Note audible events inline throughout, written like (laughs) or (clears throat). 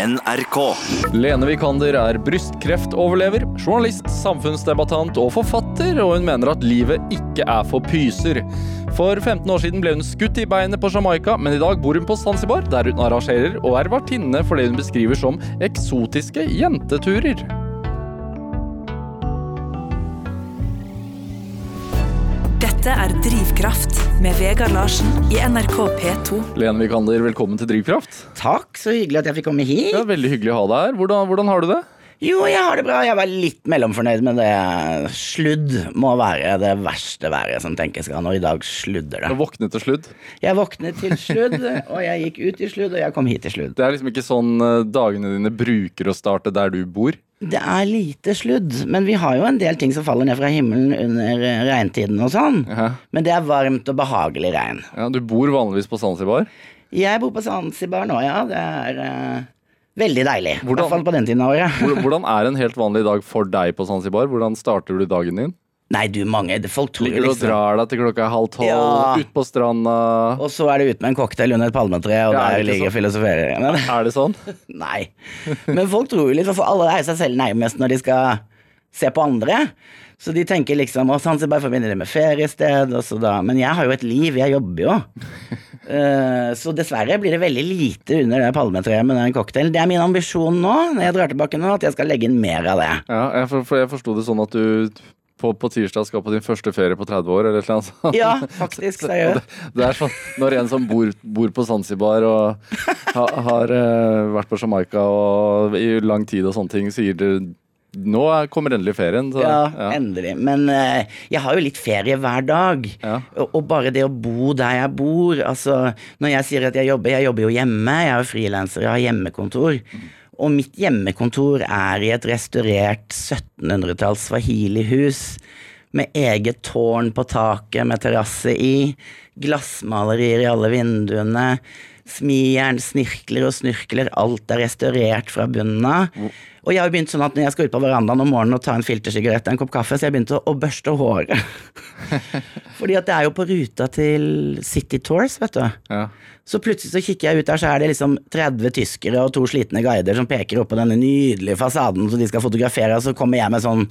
NRK. Lene Vikander er brystkreftoverlever, journalist, samfunnsdebattant og forfatter, og hun mener at livet ikke er for pyser. For 15 år siden ble hun skutt i beinet på Jamaica, men i dag bor hun på Zanzibar, der hun arrangerer og er vertinne for det hun beskriver som eksotiske jenteturer. Dette er Drivkraft med Vegard Larsen i NRK P2. Lene Vikander, velkommen til Drivkraft. Takk, så hyggelig at jeg fikk komme hit. Ja, veldig hyggelig å ha deg her. Hvordan, hvordan har du det? Jo, jeg har det bra. Jeg var litt mellomfornøyd med det. Sludd må være det verste været som tenkes kan, og i dag sludder det. Du våknet til sludd. Jeg våknet til sludd, (laughs) og jeg gikk ut i sludd, og jeg kom hit til sludd. Det er liksom ikke sånn eh, dagene dine bruker å starte der du bor. Det er lite sludd, men vi har jo en del ting som faller ned fra himmelen under eh, regntiden og sånn. Ja. Men det er varmt og behagelig regn. Ja, du bor vanligvis på Zanzibar. Jeg bor på Zanzibar nå, ja. Det er uh, veldig deilig. I hvert fall på den tiden av året. (laughs) Hvordan er en helt vanlig dag for deg på Zanzibar? Hvordan starter du dagen din? Nei, du, mange Folk tror Ligger du og liksom drar deg til klokka er halv tolv, Ja. ut på stranda? Og så er det ut med en cocktail under et palmetre, og Ja, der ligger sånn? og filosoferer. Men, (laughs) Er det sånn? (laughs) nei. Men folk tror jo litt, for alle er seg selv nærmest når de skal se på andre. Så de tenker liksom Å, Zanzibar forbinder det med feriested, og så da Men jeg har jo et liv, jeg jobber jo. (laughs) Eh, så dessverre blir det veldig lite under det palmetreet med den cocktailen. Det er min ambisjon nå, når jeg drar tilbake nå, at jeg skal legge inn mer av det. Ja, jeg, for, for jeg forsto det sånn at du på, på tirsdag skal på din første ferie på 30 år, eller noe sånt. Ja, faktisk. Seriøst. (laughs) Det, det er sånn når en som bor, bor på Zanzibar og ha, har uh, vært på Jamaica og i lang tid og sånne ting, sier det nå er- kommer endelig ferien. Så, Ja, ja. endelig. Men uh, jeg har jo litt ferie hver dag. Ja. Og, og bare det å bo der jeg bor altså, Når jeg sier at jeg jobber, jeg jobber jo hjemme. Jeg er jo frilanser, jeg har hjemmekontor. Og mitt hjemmekontor er i et restaurert 1700-talls swahili-hus. Med eget tårn på taket med terrasse i. Glassmalerier i alle vinduene. Smijern, snirkler og snurkler. Alt er restaurert fra bunnen av. Og jeg har jo begynt sånn at når jeg skal ut på verandaen om morgenen og ta en filtersigarett og en kopp kaffe, så jeg begynte å, å børste håret. (laughs) Fordi at det er jo på ruta til City Tours, vet du. Ja. Så plutselig så kikker jeg ut der, så er det liksom 30 tyskere og to slitne guider som peker opp på denne nydelige fasaden som de skal fotografere, og så kommer jeg med sånn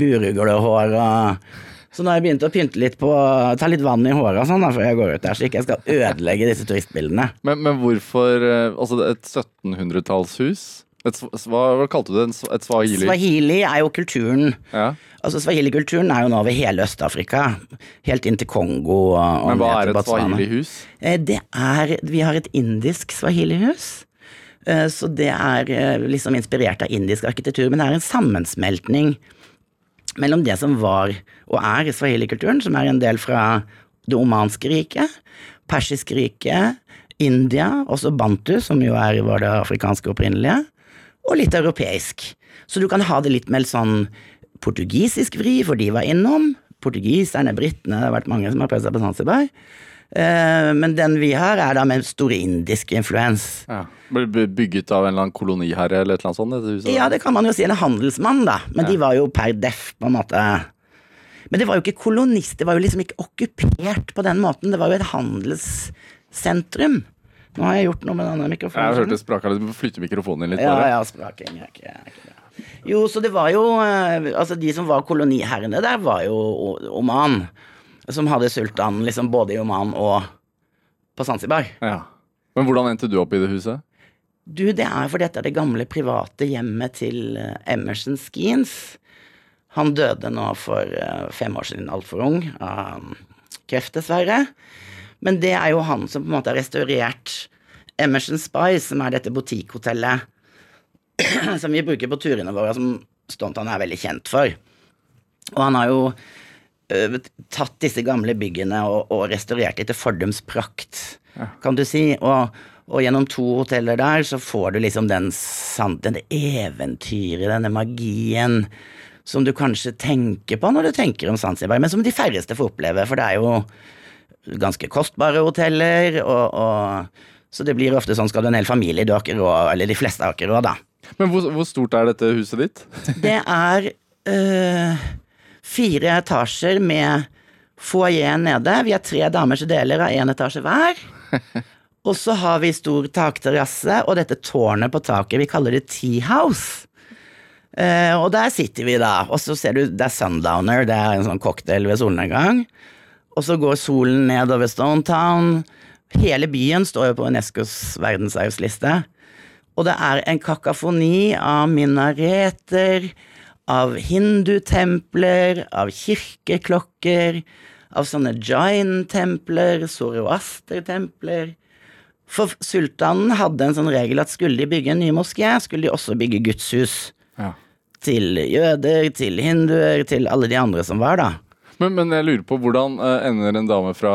buruglehår og Så nå har jeg begynt å pynte litt på Ta litt vann i håret og sånn da, før jeg går ut der, så ikke jeg skal ødelegge disse turistbildene. Men, men hvorfor eh, Altså, et 1700-tallshus? Et, hva, kalte du det? Et swahili? Swahili er jo kulturen Ja. Altså Swahili-kulturen er jo nå over hele Øst-Afrika, helt inn til Kongo Men hva er et swahili-hus? Eh, Det er Vi har et indisk swahili-hus. Eh, Så det er liksom inspirert av indisk arkitektur, men det er en sammensmeltning mellom det som var og er swahili-kulturen, som er en del fra det omanske riket, persiske riket, India, også bantu, som jo er, var det afrikanske opprinnelige, og litt europeisk. Så du kan ha det litt mer sånn portugisisk vri, for de var innom. Portugiserne, britene, det har vært mange som har prøvd seg på Zanzibar. Eh, men den vi har, er da med stor indisk influens. Ja. Ble bygget av en eller annen koloniherre eller et eller annet sånt? Ja, det kan man jo si, en handelsmann, da. Men de var jo per def, på en måte. Men det var jo ikke kolonist, det var jo liksom ikke okkupert på den måten. Det var jo et handelssentrum. Nå har jeg gjort noe med denne mikrofonen. Jeg hørte det spraka litt. Du må flytte mikrofonen din litt. Ja, bare. ja, spraking er ikke, er ikke bra. Jo, så det var jo eh, Altså, de som var koloniherrene der, var jo Oman. Som hadde sultan liksom både i Oman og på Zanzibar. Ja. Men hvordan endte du opp i det huset? Du, det er fordi dette er det gamle private hjemmet til eh, Emerson Skeens. Han døde nå for eh, fem år siden, altfor ung, av kreft, dessverre. Men det er jo han som på en måte har restaurert Emerson Spice, som er dette butikkhotellet (clears throat) som vi bruker på turene våre, som Stontan er veldig kjent for. Og han har jo tatt disse gamle byggene og, og restaurert dem til fordums prakt, kan du si. Og, og gjennom to hoteller der så får du liksom den denne eventyret, denne magien, som du kanskje tenker på når du tenker om Zanzibar, men som de færreste får oppleve, for det er jo ganske kostbare hoteller, og, og så det blir ofte sånn skal du en hel familie, du har ikke råd, eller de fleste har ikke råd, da. Men hvor, hvor stort er dette huset ditt? Det er øh, fire etasjer med foajé nede. Vi er tre damer som deler av én etasje hver. (laughs) Og så har vi stor takterrasse og dette tårnet på taket. Vi kaller det Tea House. Eh, og der sitter vi da, og så ser du det er Sundowner, det er en sånn cocktail ved solnedgang. Og så går solen nedover Stone Town. Hele byen står jo på Unescos verdensarvsliste. Og det er en kakafoni av minareter, av hindutempler, av kirkeklokker, av sånne jain-templer, zoroaster-templer. For sultanen hadde en sånn regel at skulle de bygge en ny moské, skulle de også bygge gudshus. Ja. Til jøder, til hinduer, til alle de andre som var, da. Men, men jeg lurer på hvordan eh, ender en dame fra,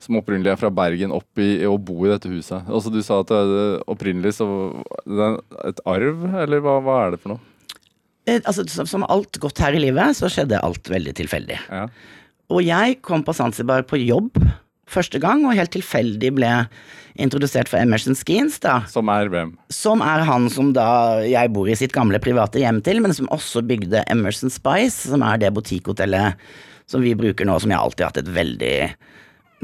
som opprinnelig er fra Bergen, opp i å bo i dette huset? Altså Du sa at det er opprinnelig så det er et arv, eller hva, hva er det for noe? Eh, Altså, som, som alt godt her i livet, så skjedde alt veldig tilfeldig. Ja. Og jeg kom på Zanzibar på jobb første gang, og helt tilfeldig ble introdusert for Emerson Skeens, da. Som er hvem? Som er han som da jeg bor i sitt gamle private hjem til, men som også bygde Emerson Spice, som er det butikkhotellet som vi bruker nå, som jeg alltid har hatt et veldig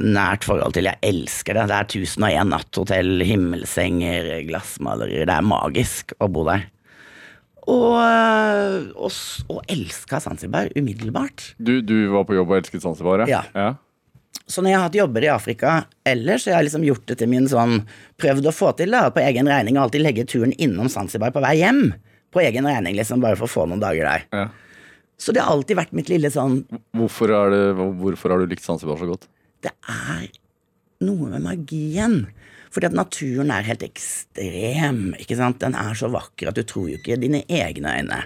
nært forhold til. Jeg elsker det. Det er 1001 natthotell, himmelsenger, glassmalerier. Det er magisk å bo der. Og, og, og elska Zanzibar umiddelbart. Du, du var på jobb og elsket Zanzibar? Ja. ja. Så når jeg har hatt jobber i Afrika ellers, så har jeg liksom gjort det til min sånn Prøvd å få til da, på egen regning og alltid legge turen innom Zanzibar på vei hjem. På egen regning, liksom, bare for å få noen dager der. ja. Så det har alltid vært mitt lille sånn Hvorfor, det, hvorfor har du likt Zanzibar så godt? Det er noe med magien. Fordi at naturen er helt ekstrem. ikke sant? Den er så vakker at du tror jo ikke dine egne øyne.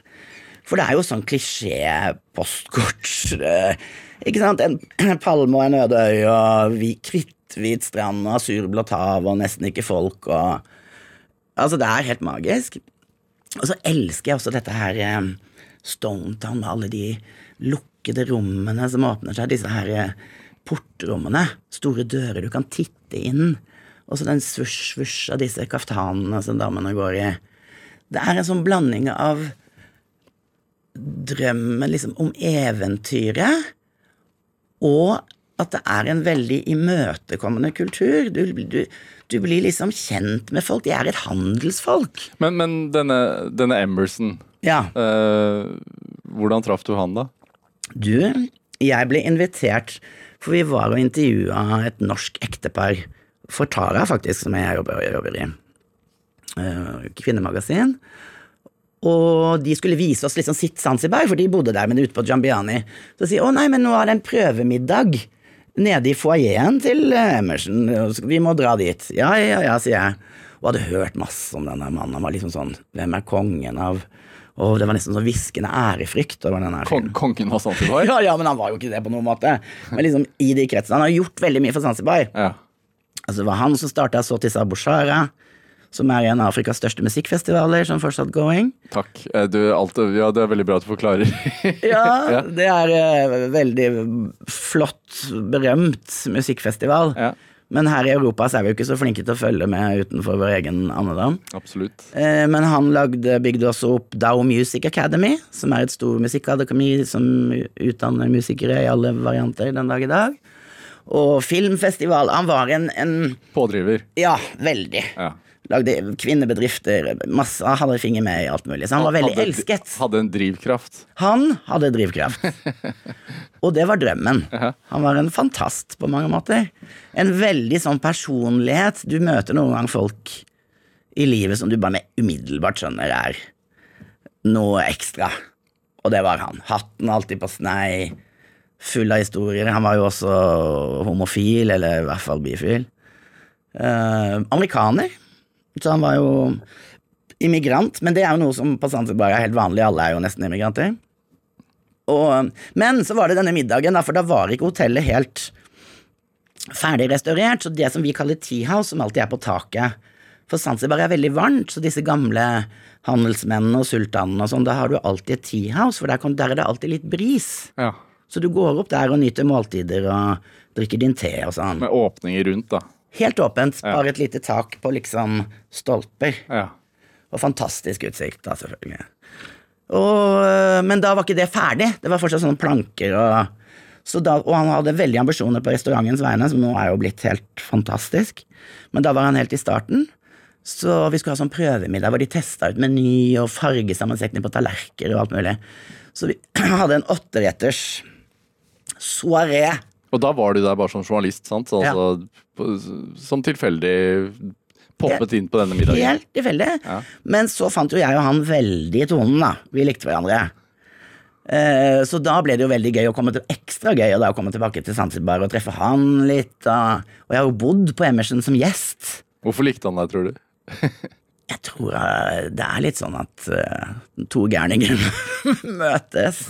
For det er jo sånn klisjé-postkort. eh, Ikke sant? En palme og en øde øy og vi- kritthvit strand og asurblått hav og nesten ikke folk og Altså, det er helt magisk. Og så elsker jeg også dette her eh, Stonetown med alle de lukkede rommene som åpner seg, disse her eh, portrommene. Store dører du kan titte inn. Og så den svusj-svusj av disse kaftanene som damene går i. Det er en sånn blanding av drømmen liksom om eventyret, og at det er en veldig imøtekommende kultur. Du, du, du blir liksom kjent med folk. De er et handelsfolk. Men, men denne, denne Emerson, Ja. eh, hvordan traff du han, da? Du, jeg ble invitert, for vi var og intervjua et norsk ektepar, for Tara faktisk, som jeg jobber, jobber i, eh, kvinnemagasin. Og de skulle vise oss liksom sitt Zanzibar, for de bodde der, men ute på Jambiani. Så sier å nei, men nå er det en prøvemiddag nede i foajeen til eh, Emerson, vi må dra dit. Ja, ja, ja, sier jeg. Og hadde hørt masse om denne mannen. Han var liksom sånn, hvem er kongen av Og det var nesten sånn hviskende ærefrykt over denne Kon kongen av Zanzibar? (laughs) ja, ja, men han var jo ikke det på noen måte. Men liksom i de kretsene. Han har gjort veldig mye for Zanzibar. Ja. Altså, det var han som starta Sotisa Boshara, som er en av Afrikas største musikkfestivaler, som fortsatt going. Takk. Eh, Du, alt, ja, det er veldig bra at du forklarer. (laughs) (laughs) Ja, det er uh, veldig flott, berømt musikkfestival. ja, Men her i Europa så er vi jo ikke så flinke til å følge med utenfor vår egen andedam. absolutt. Eh, Men han lagde, bygde også opp Dow Music Academy, som er et stor musikkakademi som utdanner musikere i alle varianter den dag i dag. Og filmfestival. Han var en, en Pådriver. Ja, veldig. Ja. Lagde kvinnebedrifter, masse, hadde finger med i alt mulig. Så han var veldig Hadde- elsket. Hadde en drivkraft. Han hadde drivkraft. (laughs) Og det var drømmen. Han var en fantast på mange måter. En veldig sånn personlighet. Du møter noen gang folk i livet som du bare med umiddelbart skjønner er noe ekstra. Og det var han. Hatten alltid på snei. Full av historier. Han var jo også homofil, eller i hvert fall bifil. Eh, amerikaner. Så han var jo immigrant, men det er jo noe som på Zanzibar er helt vanlig. Alle er jo nesten immigranter. Og, men så var det denne middagen, da, for da var ikke hotellet helt ferdig restaurert. Så det som vi kaller tea house, som alltid er på taket For Zanzibar er veldig varmt, så disse gamle handelsmennene og sultanene og sånn, da har du alltid et tea house, for der, der er det alltid litt bris. Ja. Så du går opp der og nyter måltider og drikker din te og sånn. Med åpninger rundt, da. Helt åpent, Ja. bare et lite tak på liksom stolper. Ja. Og fantastisk utsikt, da, selvfølgelig. Og, øh, men da var ikke det ferdig. Det var fortsatt sånne planker og Så da, og han hadde veldig ambisjoner på restaurantens vegne, som nå er jo blitt helt fantastisk. Men da var han helt i starten. Så vi skulle ha sånn prøvemiddag hvor de testa ut meny og fargesammensetning på tallerkener og alt mulig. Så vi (clears throat) hadde en åtteretters soaré. Og da var du der bare som journalist, sant? Så, altså, som tilfeldig poppet inn på denne middagen. Helt tilfeldig. Ja. Men så fant jo jeg og han veldig tonen, da. Vi likte hverandre. Eh, Så da ble det jo veldig gøy å komme til, ekstra gøy å da komme tilbake til Zanzibar og treffe han litt. Og, og jeg har jo bodd på Emerson som gjest. Hvorfor likte han deg, tror du? (laughs) Jeg tror eh, det er litt sånn at uh, to gærninger (laughs) møtes.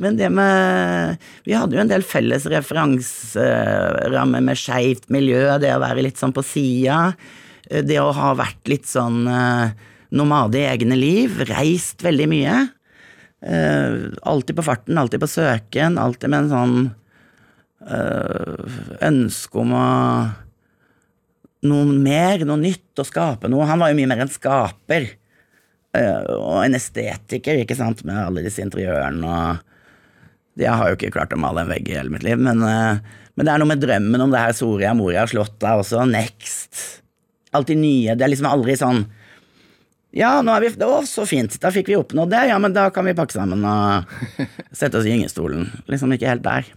Men det med Vi hadde jo en del felles referanserammer med skeivt miljø, det å være litt sånn på sida. Det å ha vært litt sånn eh, nomade i egne liv, reist veldig mye. Eh, alltid på farten, alltid på søken, alltid med en sånn eh, ønske om å noe mer, noe nytt, å skape noe. Han var jo mye mer en skaper. og en estetiker, ikke sant, med alle disse interiørene og Jeg har jo ikke klart å male en vegg i hele mitt liv, men, eh, men det er noe med drømmen om det her Soria Moria slottet også. Next. Alltid nye. Det er liksom aldri sånn Ja, nå er vi Å, så fint. Da fikk vi oppnådd det. Ja, men da kan vi pakke sammen og sette oss i gyngestolen. Liksom ikke helt der.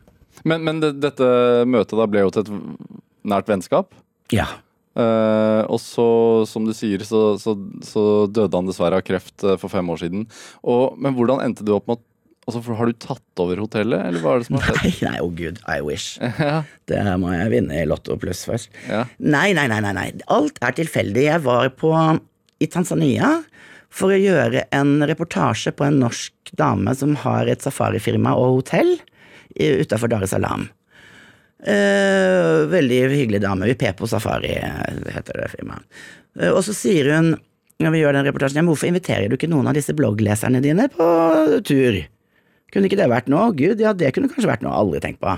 Men, men det, dette møtet da ble jo til et nært vennskap. Ja. Uh, og så, som du sier, så, så, så døde han dessverre av kreft eh, for fem år siden. Og, men hvordan endte du opp med å altså, Har du tatt over hotellet, eller hva er det som har skjedd? Nei, nei, oh gud, I wish. (laughs) Ja, Det må jeg vinne i Lotto pluss først. ja. Nei, nei, nei, nei, nei. Alt er tilfeldig. Jeg var på, i Tanzania for å gjøre en reportasje på en norsk dame som har et safarifirma og hotell utafor Dar es Salaam. Eh, veldig hyggelig dame. Vipepo Safari heter det firmaet. Eh, og så sier hun når vi gjør den reportasjen, hvorfor inviterer du ikke noen av disse bloggleserne dine på tur? Kunne ikke det vært noe? Gud, ja, det kunne kanskje vært noe. Aldri tenkt på.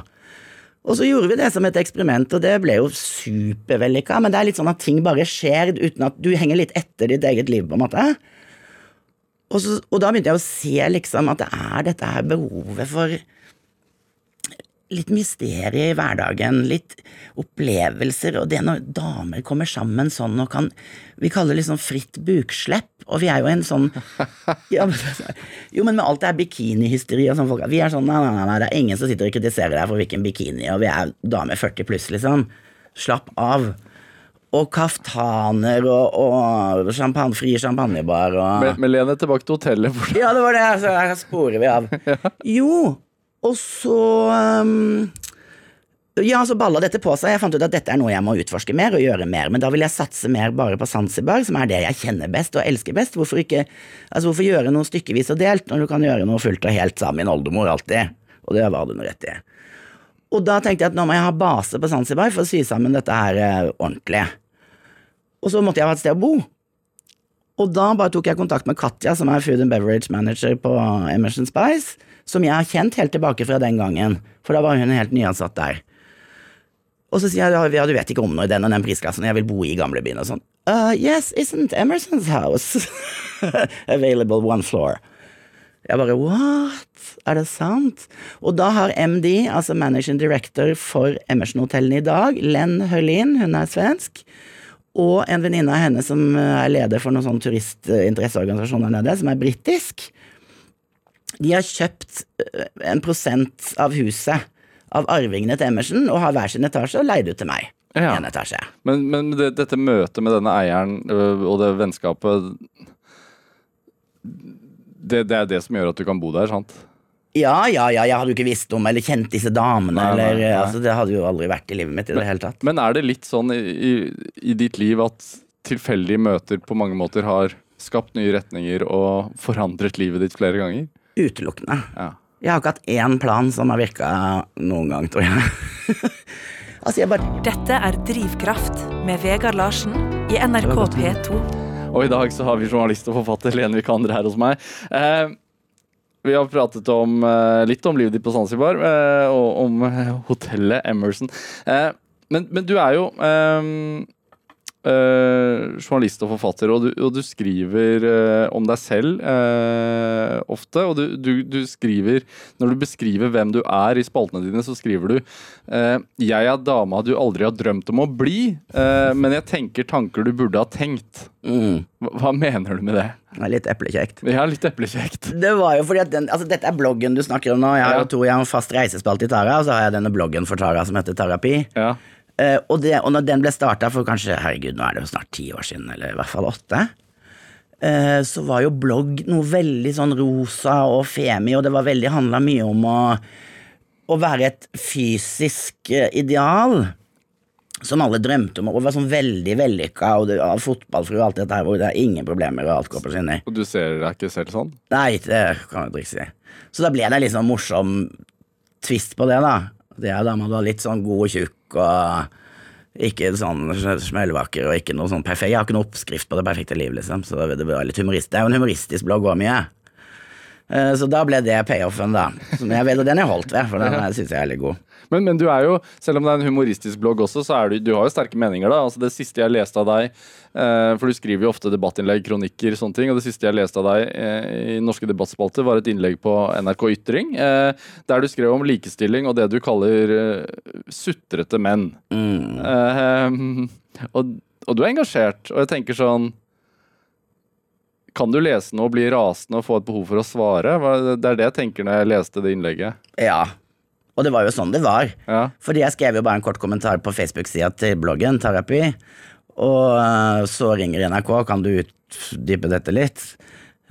Og så gjorde vi det som et eksperiment, og det ble jo supervellykka. Men det er litt sånn at ting bare skjer uten at du henger litt etter ditt eget liv, på en måte. Og, så, og da begynte jeg å se liksom at det er dette her behovet for litt mysterie i hverdagen, litt opplevelser, og det når damer kommer sammen sånn og kan Vi kaller det liksom fritt bukslepp, og vi er jo en sånn (laughs) ja, men, Jo, men med alt det er bikinihysteri og sånn, folk Vi er sånn nei, nei, nei, det er ingen som sitter og kritiserer deg for hvilken bikini, og vi er damer 40 pluss, liksom. Slapp av. Og kaftaner og, og champagne, fri champagnebar og Men, men Lene, tilbake til hotellet. Ja, det var det. Så her sporer vi av. (laughs) Jo, og så um, Ja, så balla dette på seg. Jeg fant ut at dette er noe jeg må utforske mer og gjøre mer. Men da vil jeg satse mer bare på Zanzibar, som er det jeg kjenner best og elsker best. Hvorfor ikke Altså, hvorfor gjøre noe stykkevis og delt når du kan gjøre noe fullt og helt sammen med min oldemor alltid? Og det var det noe rett i. Og da tenkte jeg at nå må jeg ha base på Zanzibar for å sy sammen dette her eh, ordentlig. Og så måtte jeg ha et sted å bo. Og da bare tok jeg kontakt med Katja, som er food and beverage manager på Emerson Spice, som jeg har kjent helt tilbake fra den gangen, for da var hun helt nyansatt der. Og så sier jeg ja, du vet ikke om noe i den og den prisklassen, jeg vil bo i gamlebyen og sånn. Uh, yes, isn't Emerson's house (laughs) available one floor? Jeg bare what? Er det sant? Og da har MD, altså managing director for Emerson-hotellene i dag, Len Hølin, hun er svensk, og en venninne av henne som er leder for noen sånn turistinteresseorganisasjon der nede, som er britisk. De har kjøpt øh, en prosent av huset av arvingene til Emerson og har hver sin etasje og leid ut til meg. Ja. En etasje. Men, men det, dette møtet med denne eieren øh, og det vennskapet det, det er det som gjør at du kan bo der, sant? Ja, ja, ja, jeg hadde jo ikke visst om eller kjent disse damene, Nei, nei, eller nei. altså, Det hadde jo aldri vært i livet mitt i det hele tatt. Men er det litt sånn i, i, i ditt liv at tilfeldige møter på mange måter har skapt nye retninger og forandret livet ditt flere ganger? Utelukkende. Ja. Jeg har ikke hatt én plan som har virka noen gang, tror jeg. (laughs) altså, jeg bare Dette er Drivkraft med Vegard Larsen i NRK P2. Og i dag så har vi journalist og forfatter Lene Vikander her hos meg. Eh, vi har pratet om, eh, litt om livet ditt på Zanzibar, eh, og om eh, hotellet Emerson. Eh, men, men du er jo eh, journalist og forfatter, og du, og du skriver eh, om deg selv eh, ofte. Og du, du, du skriver Når du beskriver hvem du er i spaltene dine, så skriver du eh, Jeg er dama du aldri har drømt om å bli, eh, men jeg tenker tanker du burde ha tenkt. Mm. Hva, hva mener du med det? Er litt eplekjekt. Ja, litt eplekjekt. Det var jo fordi at den, altså Dette er bloggen du snakker om nå. Jeg har Ja. jo to, jeg har en fast reisespalte i Tara, og så har jeg denne bloggen for Tara som heter Terapi. Ja. Eh, og, det, og når den ble starta for kanskje herregud, nå er det jo snart ti år siden, eller i hvert fall åtte, uh, så var jo blogg noe veldig sånn rosa og femi, og det var veldig handla mye om å, å være et fysisk eh, ideal. Som alle drømte om, og var sånn veldig vellykka, og det, og fotballfrue og alt dette her, hvor det er ingen problemer, og alt går på skinner. Og du ser deg ikke selv sånn? Nei, det kan jeg ikke si. Så da ble det sånn morsom twist på det, da. Det er da man var litt sånn god og tjukk og ikke sånn smellvakker og ikke noe sånn perfekt. Jeg har ikke noe oppskrift på det perfekte liv, liksom. Så det var litt humorist. Det er jo en humoristisk blogg òg, mye. Eh, Så da ble det payoffen, da. Som jeg vet, og den har jeg holdt ved, for den syns jeg er litt god. Men, men du er jo, selv om det er en humoristisk blogg også, så du, du har jo sterke meninger, da. Altså Det siste jeg leste av deg, eh, for du skriver jo ofte debattinnlegg, kronikker, sånne ting, og det siste jeg leste av deg eh, i Norske debattspalter, var et innlegg på NRK Ytring, eh, der du skrev om likestilling og det du kaller sutrete menn. Mm. Eh, og, og du er engasjert, og jeg tenker sånn Kan du lese noe og bli rasende og få et behov for å svare? Det er det jeg tenker når jeg leste det innlegget. Ja. Og det var jo sånn det var. Ja. Fordi jeg skrev jo bare en kort kommentar på Facebook-sida til bloggen Terapi, og eh, så ringer NRK, kan du utdype dette litt?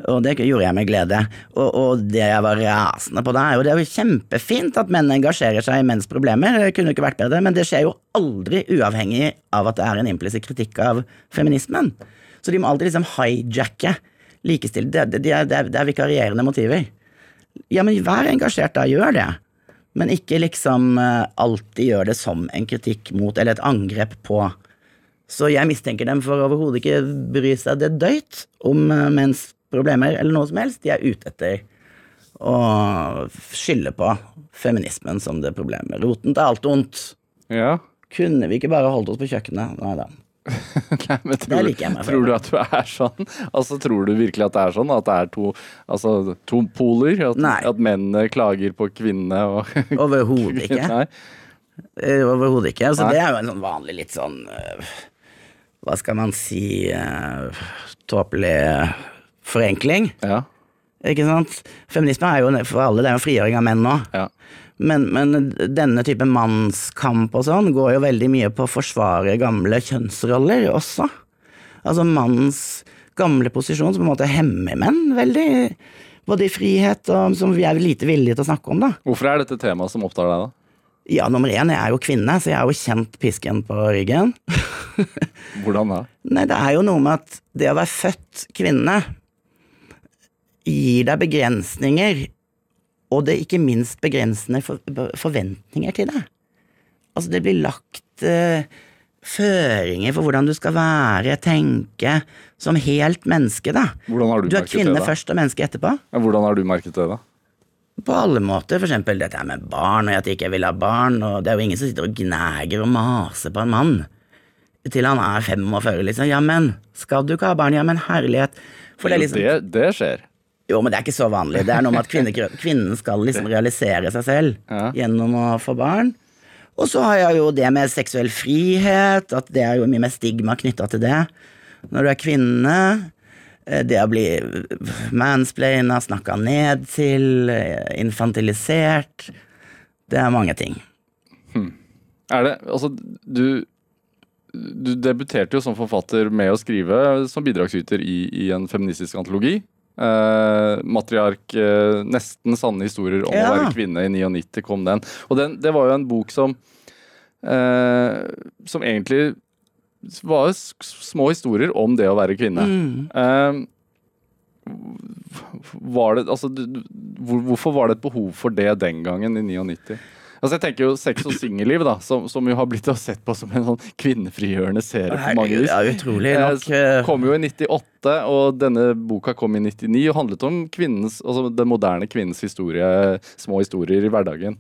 Og det gjorde jeg med glede. Og, og det jeg var rasende på da, er jo det er jo kjempefint at menn engasjerer seg i menns problemer, det kunne jo ikke vært bedre, men det skjer jo aldri uavhengig av at det er en implisitt kritikk av feminismen. Så de må alltid liksom hijacke likestilling. Det, det, det, det er vikarierende motiver. Ja, men vær engasjert da, gjør det. Men ikke liksom eh, alltid gjør det som en kritikk mot, eller et angrep på. Så jeg mistenker dem for overhodet ikke bry seg det døyt om eh, menns problemer eller noe som helst. De er ute etter å skylde på feminismen som det problemet. Roten til alt ondt. ja. Kunne vi ikke bare holdt oss på kjøkkenet? Nei da. (laughs) Nei, men tror, liker jeg meg for. tror du at du er sånn? Altså, Tror du virkelig at det er sånn? At det er to, altså, to poler? At, Nei. at mennene klager på kvinnene og (laughs) Overhodet ikke. Nei. Eh, Overhodet ikke. Altså, Nei. det er jo en sånn vanlig litt sånn eh, Hva skal man si uh, Tåpelig forenkling. Ja. Ikke sant? Feminisme er jo for alle, det er jo frigjøring av menn nå. ja. Men, men denne type mannskamp og sånn går jo veldig mye på å forsvare gamle kjønnsroller også. Altså mannens gamle posisjon som på en måte hemmer menn veldig. Både i frihet og som vi er lite villige til å snakke om, da. Hvorfor er dette temaet som opptar deg, da? Ja, nummer én, jeg er jo kvinne, så jeg har jo kjent pisken på ryggen. (laughs) Hvordan da? Nei, det er jo noe med at det å være født kvinne gir deg begrensninger, og det er ikke minst begrensende for, forventninger til deg. Altså, det blir lagt eh, føringer for hvordan du skal være, tenke, som helt menneske, da. Hvordan har du, Du er merket kvinne det, da? først og menneske etterpå. Ja, hvordan har du merket det, da? På alle måter, for eksempel dette med barn, og at jeg ikke vil ha barn, og det er jo ingen som sitter og gnager og maser på en mann til han er 45, liksom. Ja, men skal du ikke ha barn? Ja, men herlighet. For det er liksom det, det skjer. Jo, men det er ikke så vanlig. Det er noe med at kvinne, kvinnen skal liksom realisere seg selv Ja. gjennom å få barn. Og så har jeg jo det med seksuell frihet, at det er jo mye mer stigma knytta til det. Når du er kvinne, eh, det å bli mansplaina, snakka ned til, eh, infantilisert Det er mange ting. Er det Altså, du du debuterte jo som forfatter med å skrive som bidragsyter i, i en feministisk antologi. Eh, matriark uh, Nesten sanne historier om Ja. å være kvinne i 99 kom den. Og den, det var jo en bok som uh, Som egentlig var små historier om det å være kvinne. Mm. Var det, altså, hvorfor var det et behov for det den gangen, i 99? Altså jeg tenker jo Sex og singelliv, da, som, som jo har blitt sett på som en sånn kvinnefrigjørende serie på mange vis. ja, utrolig Eh, nok. eh, Kom jo i 98, og denne boka kom i 99 og handlet om kvinnens, altså den moderne kvinnens historie, små historier i hverdagen.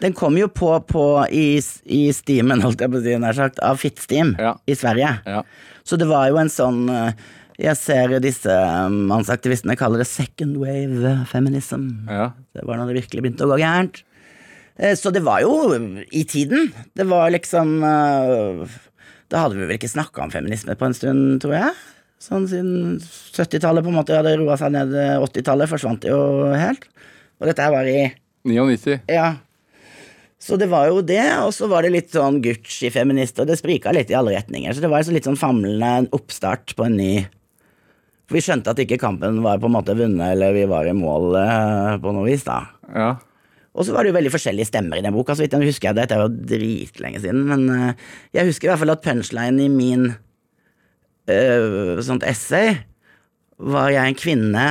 Den kom jo på, på i, i stimen, holdt jeg på å si, nær sagt, av Fittsteam Ja. i Sverige. Ja. Så det var jo en sånn eh, Jeg ser disse eh, mannsaktivistene kaller det second wave feminism. Ja. Det var når det virkelig begynte å gå gærent. Eh, Så det var jo i tiden. Det var liksom eh, Da hadde vi vel ikke snakka om feminisme på en stund, tror jeg. Sånn siden 70-tallet på en måte hadde roa seg ned. 80-tallet forsvant jo helt. Og dette her var i 99. Ja. Så det var jo det, og så var det litt sånn Gucci-feminist, og det sprika litt i alle retninger. Så det var litt sånn famlende oppstart på en ny For vi skjønte at ikke kampen var på en måte vunnet, eller vi var i mål eh, på noe vis, da. Ja. Og så var det jo veldig forskjellige stemmer i den boka, så vidt jeg husker. Dette er jo dritlenge siden, men eh, jeg husker i hvert fall at punchline i min øh, sånt essay var jeg en kvinne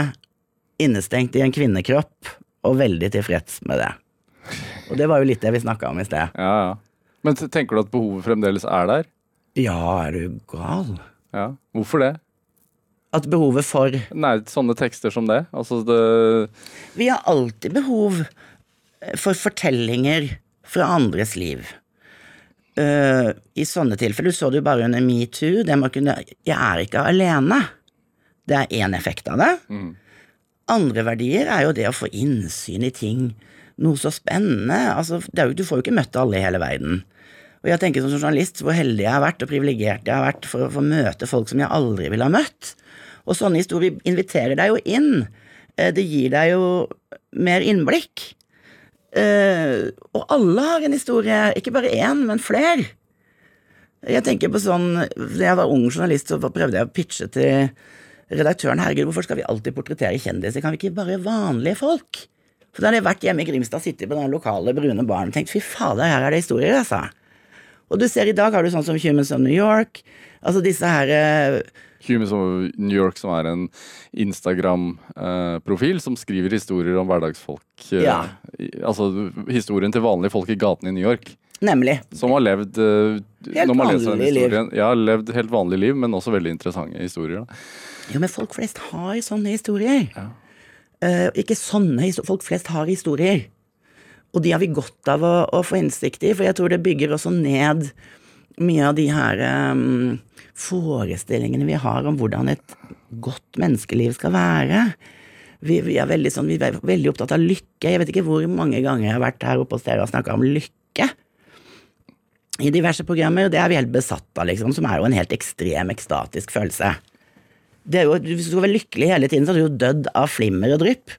innestengt i en kvinnekropp, og veldig tilfreds med det. Og det var jo litt det vi snakka om i sted. ja, ja. Men tenker du at behovet fremdeles er der? Ja, er du gal? Ja. Hvorfor det? At behovet for Nei, sånne tekster som det. Altså det Vi har alltid behov for fortellinger fra andres liv. Uh, I sånne tilfeller, du så jo bare under metoo, det man kunne Jeg er ikke alene. Det er én effekt av det. Andre verdier er jo det å få innsyn i ting. Noe så spennende. Altså, jo, du får jo ikke møtt alle i hele verden. Og jeg tenker som journalist hvor heldig jeg har vært, og privilegert jeg har vært for å få møte folk som jeg aldri ville ha møtt. Og sånne historier inviterer deg jo inn. Eh, Det gir deg jo mer innblikk. Eh, og alle har en historie, ikke bare én, men flere. Jeg tenker på sånn, Da jeg var ung journalist, så prøvde jeg å pitche til redaktøren herregud, hvorfor skal vi alltid portrettere kjendiser, kan vi ikke bare vanlige folk? For da hadde jeg vært hjemme i Grimstad, sittet på den lokale brune baren og tenkt fy fader, her er det historier, altså. Og du ser i dag har du sånn som Humans of New York, altså disse her eh, Humans of New York, som er en Instagram-profil som skriver historier om hverdagsfolk. eh, Ja. Altså historien til vanlige folk i gatene i New York. Nemlig. Som har levd eh, Helt vanlig liv. Ja, levd helt vanlig liv, men også veldig interessante historier. Jo, men folk flest har sånne historier. Eh, ikke sånne historier, folk flest har historier. Og de har vi godt av å, å få innsikt i, for jeg tror det bygger også ned mye av de her um, forestillingene vi har om hvordan et godt menneskeliv skal være. Vi, vi, er veldig sånn, vi er veldig opptatt av lykke. Jeg vet ikke hvor mange ganger jeg har vært her oppe hos dere og snakka om lykke. I diverse programmer. Det er vi helt besatt av, liksom, som er jo en helt ekstrem, ekstatisk følelse. Det er jo, hvis du skal være lykkelig hele tiden, så hadde du jo dødd av flimmer og drypp.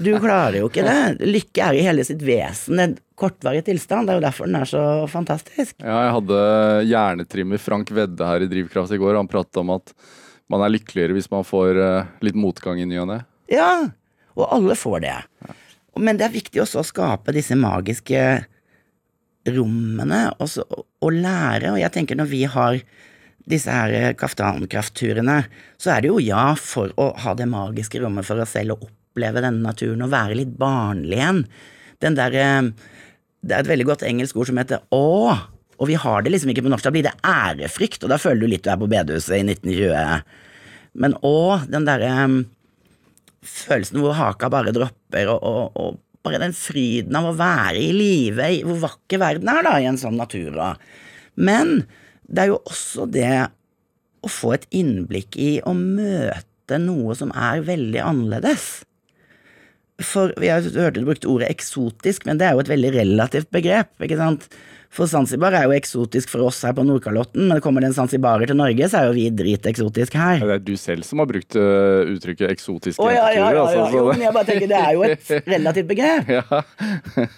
Du klarer jo ikke det. Lykke er i hele sitt vesen en kortvarig tilstand. Det er jo derfor den er så fantastisk. Ja, jeg hadde hjernetrimmer Frank Vedde her i Drivkraft i går. Han pratet om at man er lykkeligere hvis man får eh, litt motgang i ny og ne. Ja, og alle får det. Men det er viktig også å skape disse magiske rommene og, så, og lære. Og jeg tenker når vi har disse her kaftankraftturene, så er det jo ja for å ha det magiske rommet for oss selv og oppleve denne naturen og være litt barnlig igjen. Den derre Det er et veldig godt engelsk ord som heter å. Og vi har det liksom ikke på norsk. Da blir det ærefrykt, og da føler du litt du er på bedehuset i 1920. Men å, den derre følelsen hvor haka bare dropper, og, og, og bare den fryden av å være i live, hvor vakker verden er da, i en sånn natur. da. Men det er jo også det å få et innblikk i å møte noe som er veldig annerledes. For Jeg hørte du brukte ordet eksotisk, men det er jo et veldig relativt begrep. ikke sant? For Zanzibar er jo eksotisk for oss her på Nordkalotten, men kommer det en zanzibarer til Norge, så er jo vi driteksotiske her. Det er du selv som har brukt eh, uttrykket eksotiske oh, ja, ja, ja, altså, ja. Jo, men jeg bare tenker, det er jo et (laughs) relativt begrep. ja.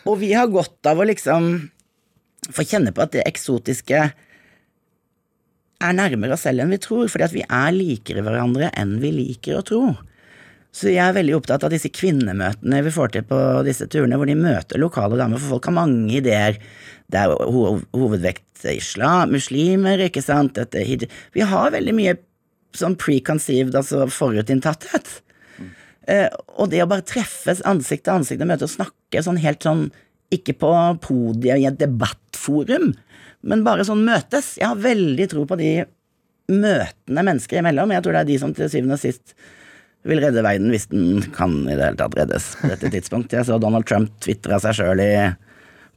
Og vi har godt av å liksom få kjenne på at det eksotiske er nærmere oss selv enn vi tror, fordi at vi er likere hverandre enn vi liker å tro. Så jeg er veldig opptatt av disse kvinnemøtene vi får til på disse turene, hvor de møter lokale damer, for folk har mange ideer. Det er ho hovedvekt islam, muslimer, ikke sant, dette Vi har veldig mye sånn preconceived, altså forutinntatthet. Eh, og det å bare treffes ansikt til ansikt og møte og snakke sånn helt sånn, ikke på podiet i et debattforum, men bare sånn møtes. Jeg har veldig tro på de møtene mennesker imellom. Jeg tror det er de som til syvende og sist vil redde verden hvis den kan i det hele tatt reddes på dette tidspunktet. Jeg så Donald Trump tvitra seg sjøl i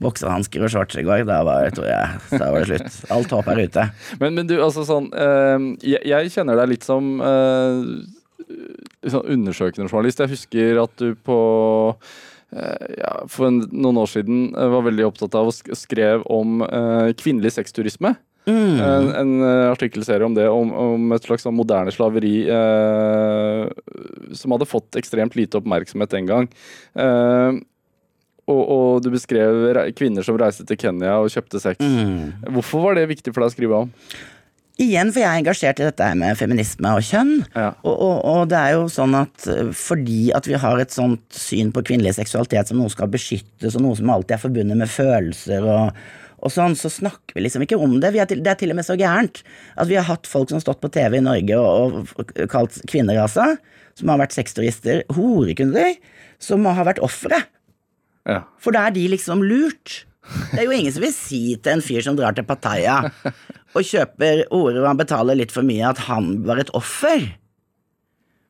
boksehansker og shorts i går. Da var, jeg, da var det slutt. Alt håp er ute. Men, men du, altså sånn øh, jeg, jeg kjenner deg litt som øh, sånn undersøkende journalist. Jeg husker at du på eh, ja, for en, noen år siden var veldig opptatt av og skrev om kvinnelig sexturisme. Mm. En, en eh, artikkelserie om det, om, om et slags sånn moderne slaveri eh, som hadde fått ekstremt lite oppmerksomhet den gang. Eh, og, og du beskrev kvinner som reiste til Kenya og kjøpte sex. Mm. Hvorfor var det viktig for deg å skrive om? Igjen, for jeg er engasjert i dette med feminisme og kjønn. Ja. Og, og, og det er jo sånn at eh, fordi at vi har et sånt syn på kvinnelig seksualitet som noe skal beskyttes, og noe som alltid er forbundet med følelser og, og sånn, så snakker vi liksom ikke om det. Vi er til, det er til og med så gærent at vi har hatt folk som har stått på TV i Norge og, og kalt kvinner, altså, som har vært sexturister, horekunder, som har vært ofre. Ja. For da er de liksom lurt. Det er jo ingen som vil si til en fyr som drar til Pattaya og kjøper ordet og han betaler litt for mye, at han var et offer.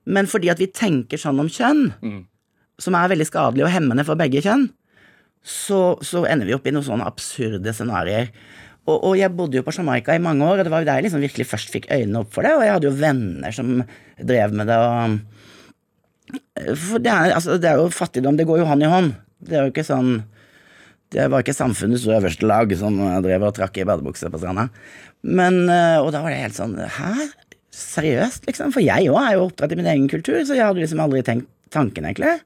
Men fordi at vi tenker sånn om kjønn, Mm. som er veldig skadelig og hemmende for begge kjønn, så, så ender vi opp i noen sånne absurde scenarioer. Og, og jeg bodde jo på Jamaica i mange år, og det var jo der jeg liksom virkelig først fikk øynene opp for det, og jeg hadde jo venner som drev med det, og For det er, altså, det er jo fattigdom, det går jo hånd i hånd. Det er jo ikke sånn Det var ikke samfunnets øverste lag som drev og trakk i badebukse på stranda. Men, eh, og da var det helt sånn Hæ? Seriøst, liksom? For jeg òg er jo oppdratt i min egen kultur, så jeg hadde liksom aldri tenkt tanken, egentlig.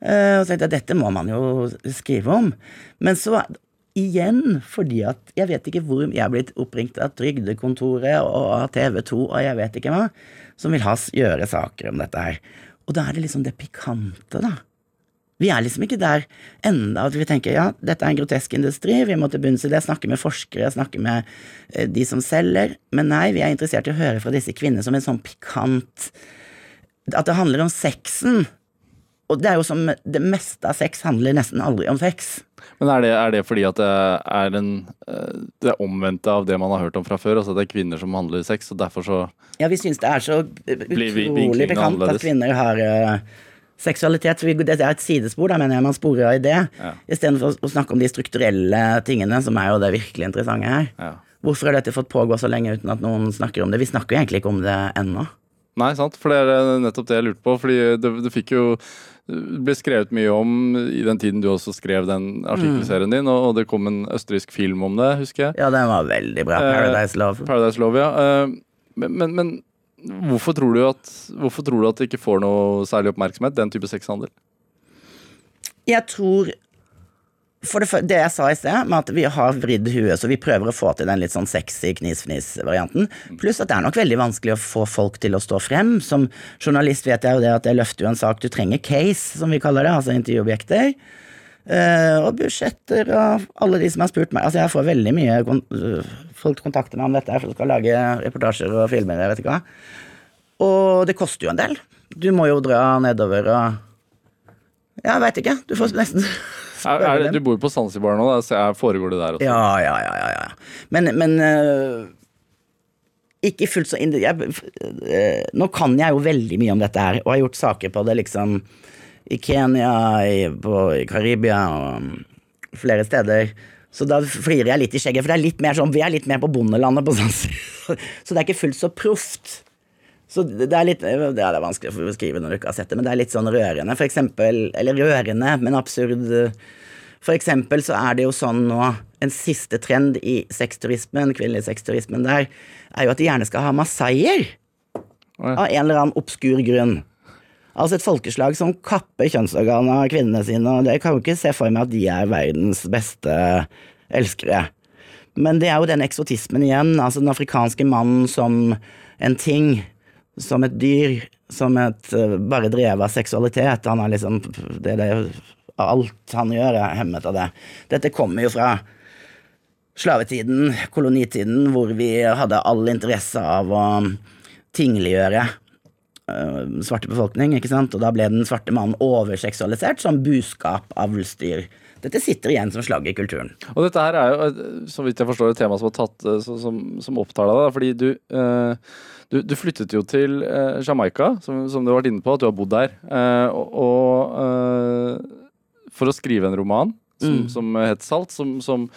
Eh, og så tenkte jeg dette må man jo skrive om. Men så igjen, fordi at jeg vet ikke hvor Jeg er blitt oppringt av Trygdekontoret og av TV 2 og jeg vet ikke hva, som vil ha, gjøre saker om dette her. Og da er det liksom det pikante, da. Vi er liksom ikke der enda at vi tenker ja, dette er en grotesk industri, vi må til bunns i det, snakke med forskere, snakke med eh, de som selger. Men nei, vi er interessert i å høre fra disse kvinnene som en sånn pikant At det handler om sexen. Og det er jo som det meste av sex handler nesten aldri om sex. Men er det, er det fordi at det er en, eh, det omvendte av det man har hørt om fra før? Altså at det er kvinner som handler sex, og derfor så Ja, vi syns det er så eh, utrolig bekant at kvinner har eh, seksualitet. Så vi, det er et sidespor, da mener jeg man sporer av i det. Ja. Istedenfor å snakke om de strukturelle tingene, som er jo det virkelig interessante her. ja. Hvorfor har dette fått pågå så lenge uten at noen snakker om det? Vi snakker jo egentlig ikke om det ennå. Nei, sant. For det er nettopp det jeg lurte på. Fordi det, det fikk jo det ble skrevet mye om i den tiden du også skrev den artikkelserien din, og, det kom en østerriksk film om det, husker jeg. Ja, den var veldig bra. Eh, Paradise Love. Paradise Love, ja. Eh, Men, men, men hvorfor, tror du at, hvorfor tror du at det ikke får noe særlig oppmerksomhet, den type sexhandel? Jeg tror For det, det jeg sa i sted, med at vi har vridd huet, så vi prøver å få til den litt sånn sexy knis-fnis-varianten. Pluss at det er nok veldig vanskelig å få folk til å stå frem. Som journalist vet jeg jo det at jeg løfter jo en sak. Du trenger case, som vi kaller det, altså intervjuobjekter. Uh, og budsjetter og alle de som har spurt meg. Altså jeg får veldig mye kon øh, Folk kontakter meg om dette for å skal lage reportasjer og filmer, jeg vet ikke hva. Og det koster jo en del. Du må jo dra nedover og Jeg veit ikke. Du får nesten Er, er, du bor jo på Zanzibar nå, da, så foregår det der også? Ja, ja, ja, ja, ja. Men, men uh, ikke fullt så. Jeg, uh, nå kan jeg jo veldig mye om dette her, og har gjort saker på det liksom i Kenya, i, på, i Karibia og flere steder. Så da flirer jeg litt i skjegget, for det er litt mer sånn, vi er litt mer på bondelandet på Zanzibar. (laughs) Så det er ikke fullt så proft. Så det er litt Det er vanskelig å beskrive når du ikke har sett det, men det er litt sånn rørende, for eksempel. Eller rørende, men absurd. For eksempel så er det jo sånn nå En siste trend i sexturismen, kvinnelig sexturismen der, er jo at de gjerne skal ha masaier. Ja. Av en eller annen obskur grunn. Altså et folkeslag som kapper kjønnsorganene av kvinnene sine, og jeg kan jo ikke se for meg at de er verdens beste elskere. Men det er jo den eksotismen igjen, altså den afrikanske mannen som en ting, som et dyr, som et eh, bare drevet av seksualitet. Han har liksom det, det, Alt han gjør, er hemmet av det. Dette kommer jo fra slavetiden, kolonitiden, hvor vi hadde all interesse av å tingliggjøre øh, svarte befolkning, ikke sant? Og da ble den svarte mannen overseksualisert som buskap, avlsdyr. Dette sitter igjen som slag i kulturen. Og dette her er jo, eh, så vidt jeg forstår, et tema som, har tatt, eh, som, som opptar deg. Fordi du, eh, du, du flyttet jo til eh, Jamaica, som, som du har vært inne på, at du har bodd der. eh, og eh, for å skrive en roman som, som het Salt, som, som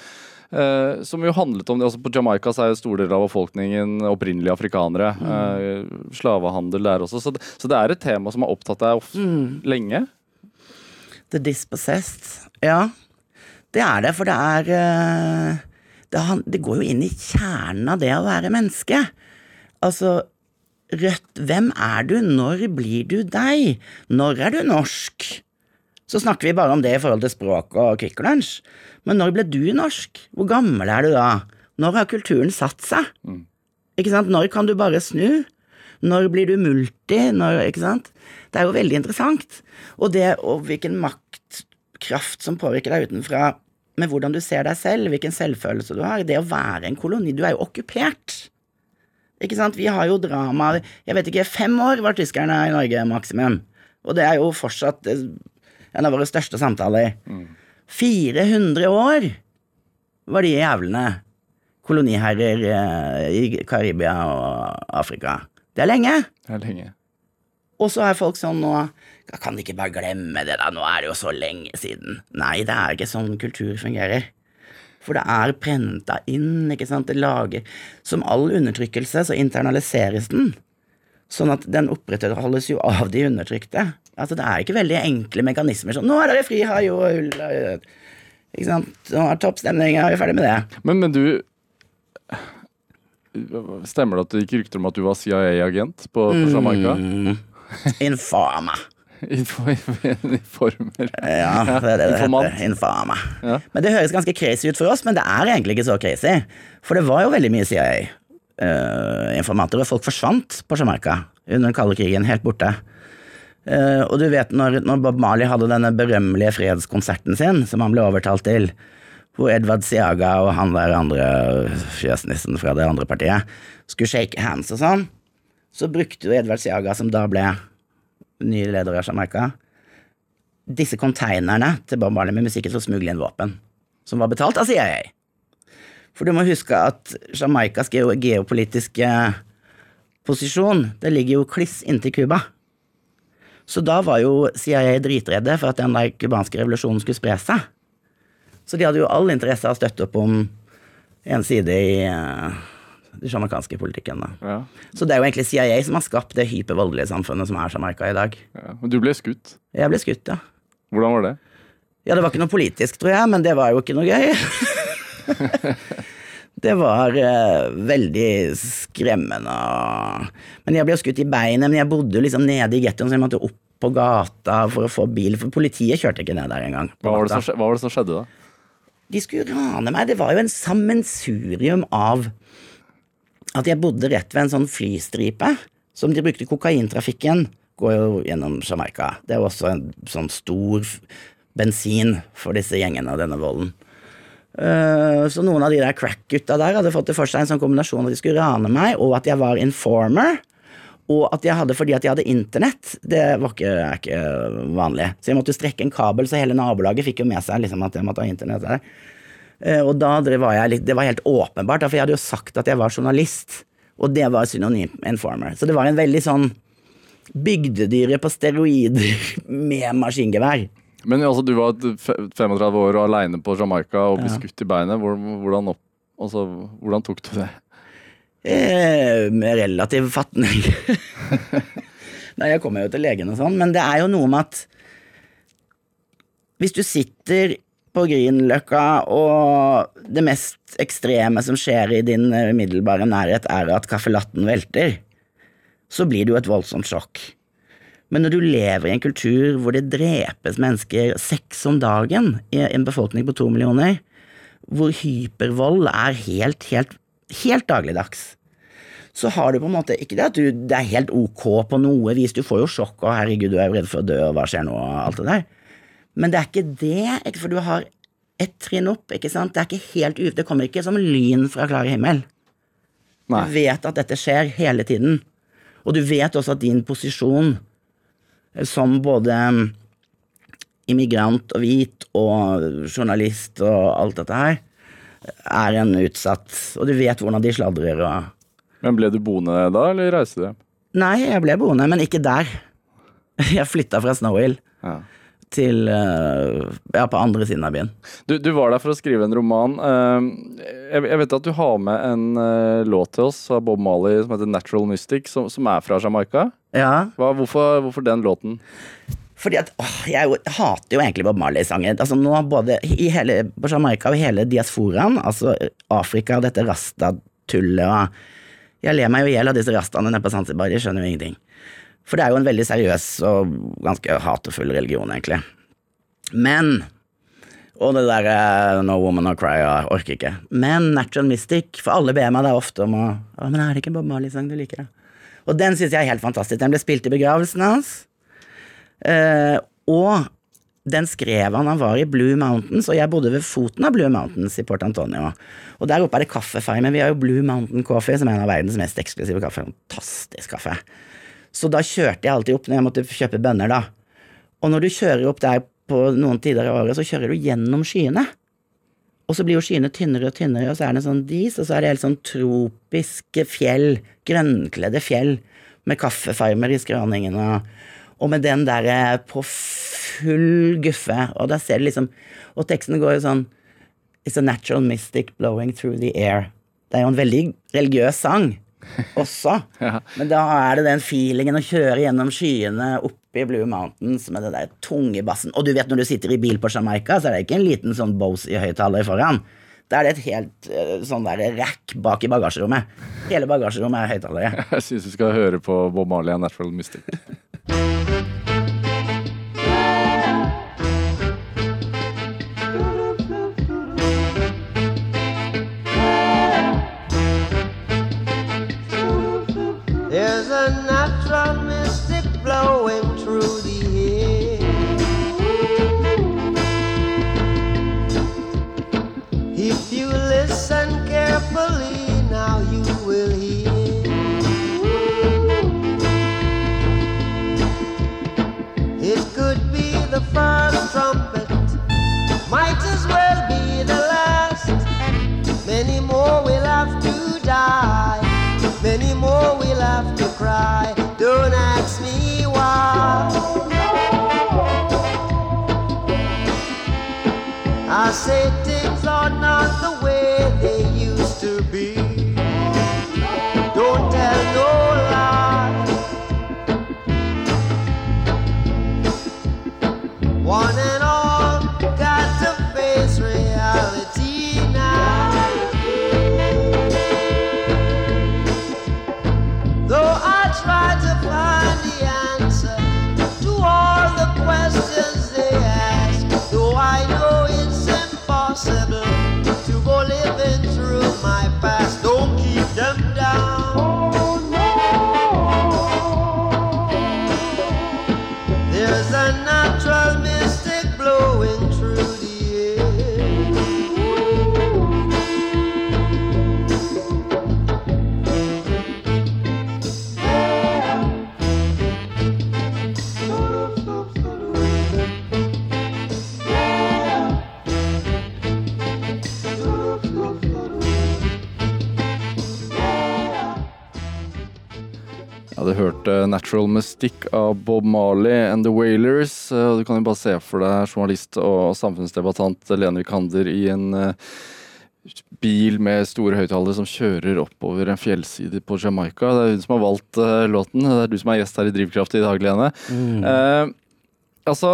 Uh, som jo handlet om det, altså På Jamaica så er jo store deler av befolkningen opprinnelig afrikanere. Eh, slavehandel der også. Så det, så det er et tema som har opptatt deg of lenge. The Dispossessed. Ja, det er det, for det er uh, det, det går jo inn i kjernen av det å være menneske. Altså, Rødt, hvem er du? Når blir du deg? Når er du norsk? Så snakker vi bare om det i forhold til språk og Kvikk Lunsj. Men når ble du norsk? Hvor gammel er du da? Når har kulturen satt seg? Ikke sant? Når kan du bare snu? Når blir du multi? Når, ikke sant? Det er jo veldig interessant. Og det, og hvilken maktkraft som påvirker deg utenfra, med hvordan du ser deg selv, hvilken selvfølelse du har. Det å være en koloni. Du er jo okkupert. Ikke sant? Vi har jo drama Jeg vet ikke, fem år var tyskerne i Norge maksimum. Og det er jo fortsatt eh, en av våre største samtaler. 400 år var de jævlene koloniherrer eh, i Karibia og Afrika. Det er lenge. Det er lenge. Og så er folk sånn nå Kan de ikke bare glemme det, da? Nå er det jo så lenge siden. Nei, det er ikke sånn kultur fungerer. For det er prenta inn, ikke sant. Det lager Som all undertrykkelse, så internaliseres den. Sånn at den opprettholdes jo av de undertrykte. Altså, det er ikke veldig enkle mekanismer sånn 'Nå er dere fri, hai og hull', ikke sant. Nå er toppstemning, er vi er ferdig med det. Men, men du Stemmer det at det gikk rykter om at du var CIA-agent på, på Jamaica? Mm. Infama. (laughs) Informer. Ja, det er det det heter. Infame. Ja. Men det høres ganske crazy ut for oss, men det er egentlig ikke så crazy. For det var jo veldig mye CIA-informanter, og folk forsvant på Jamaica under den kalde krigen, helt borte. Eh, og du vet når, når Bob Marley hadde denne berømmelige fredskonserten sin, som han ble overtalt til, hvor Edvard Siaga og han der andre fjøsnissen fra det andre partiet skulle shake hands og sånn, så brukte jo Edvard Siaga, som da ble ny leder av Jamaica, disse konteinerne til Bob Marley med musikken til å smugle inn våpen, som var betalt av CIA. For du må huske at Jamaicas geopolitiske posisjon, det ligger jo kliss inntil Cuba. Så da var jo CIA dritredde for at den der cubanske revolusjonen skulle spre seg. Så de hadde jo all interesse av å støtte opp om en side i den jamaicanske politikken. Ja, Så det er jo egentlig CIA som har skapt det hypervoldelige samfunnet som er Jamaica i dag. ja. Men du ble skutt. Jeg ble skutt, ja. Hvordan var det? Ja, det var ikke noe politisk, tror jeg, men det var jo ikke noe gøy. (laughs) det var eh, veldig skremmende. Men jeg ble skutt i beinet, men jeg bodde liksom nede i gettoen, så jeg måtte opp på gata for å få bil, for politiet kjørte ikke ned der engang. Hva var det som, hva var det som skjedde da? De skulle rane meg. Det var jo en sammensurium av at jeg bodde rett ved en sånn flystripe som de brukte kokaintrafikken. Går jo gjennom Jamaica. Det er også en sånn stor bensin for disse gjengene og denne volden. Eh, så noen av de der crack-gutta der hadde fått det for seg en sånn kombinasjon at de skulle rane meg, og at jeg var informer. Og at jeg hadde, fordi at jeg hadde internett, det var ikke, er ikke vanlig. Så jeg måtte strekke en kabel, så hele nabolaget fikk jo med seg liksom, at jeg måtte ha internett der. Eh, Og da var jeg litt, det var helt åpenbart, for jeg hadde jo sagt at jeg var journalist. Og det var synonym informer. Så det var en veldig sånn bygdedyret på steroider (laughs) med maskingevær. Men altså, du var 35 år og aleine på Jamaica og ble skutt i beinet. Hvordan, opp, altså, hvordan tok du det? Eh, med relativ fatning. (laughs) Nei, jeg kommer jo til legen og sånn, men det er jo noe med at hvis du sitter på Grünerløkka og det mest ekstreme som skjer i din eh, umiddelbare nærhet er at kaffelatten velter, så blir det jo et voldsomt sjokk. Men når du lever i en kultur hvor det drepes mennesker seks om dagen i en befolkning på to millioner, hvor hypervold er helt, helt, helt dagligdags, så har du på en måte ikke det at du, det er helt ok på noe vis, du får jo sjokk og herregud, du er redd for å dø, og hva skjer nå, og alt det der. Men det er ikke det, for du har ett trinn opp, ikke sant, det er ikke helt uv, det kommer ikke som lyn fra klar himmel. Nei. Du vet at dette skjer hele tiden, og du vet også at din posisjon som både mm, immigrant og hvit og journalist og alt dette her, er en utsatt, og du vet hvordan de sladrer og Men ble du boende da, eller reiste du hjem? Nei, jeg ble boende, men ikke der. (laughs) Jeg flytta fra Snow Hill Ja. Til eh, Ja, på andre siden av byen. Du, du var der for å skrive en roman. Eh, jeg, jeg vet at du har med en eh, låt til oss av Bob Marley som heter 'Natural Mystic', som, som er fra Jamaica. Ja, Hva, hvorfor, hvorfor den låten? fordi at åh, jeg, er jo, hater jo egentlig Bob Marley-sanger. Altså nå både i hele, På Jamaica og hele diasforaen, altså Afrika og dette rasta-tullet og Jeg ler meg jo i hjel av disse rastaene nede på Zanzibar, de skjønner jo ingenting. For det er jo en veldig seriøs og ganske hatefull religion, egentlig. Men Og det derre No Woman No Cry, jeg orker ikke. Men Natural Mystic, for alle ber meg da ofte om å Å, men er det ikke en Bob Marley-sang du liker, da? Og den syns jeg er helt fantastisk. Den ble spilt i begravelsen hans. Eh, og den skrev han han var i Blue Mountains, og jeg bodde ved foten av Blue Mountains i Port Antonio. Og der oppe er det kaffefarmen. Vi har jo Blue Mountain Coffee, som er en av verdens mest eksklusive kaffe. Fantastisk kaffe. Så da kjørte jeg alltid opp når jeg måtte kjøpe bønner, da. Og når du kjører opp der på noen tider av året, så kjører du gjennom skyene. Og så blir jo skyene tynnere og tynnere, og så er det sånn dis, og så er det helt sånn tropiske fjell, grønnkledde fjell, med kaffefarmer i skråningen og med den der på full guffe, og da ser du liksom Og teksten går jo sånn It's a natural mystic blowing through the air. Det er jo en veldig religiøs sang (laughs) også, Ja. men da er det den feelingen å kjøre gjennom skyene oppe i Blue Mountains med den der tunge bassen. Og du vet når du sitter i bil på Jamaica, så er det ikke en liten sånn Bose i høyttaler foran. Da er det et helt eh, sånn der rack bak i bagasjerommet. Hele bagasjerommet er høyttalere. (laughs) Jeg syns du skal høre på Bob Marley og 'Natural Mystic'. Oh, More will have to cry. Don't ask me why. I say Mystic' av Bob Marley and The Wailers. Eh, Du kan jo bare se for deg journalist og samfunnsdebattant Lene Vikander i en eh, bil med store høyttalere som kjører oppover en fjellside på Jamaica. Det er hun som har valgt eh, låten. Det er du som er gjest her i Drivkraft i dag, Lene. Eh, altså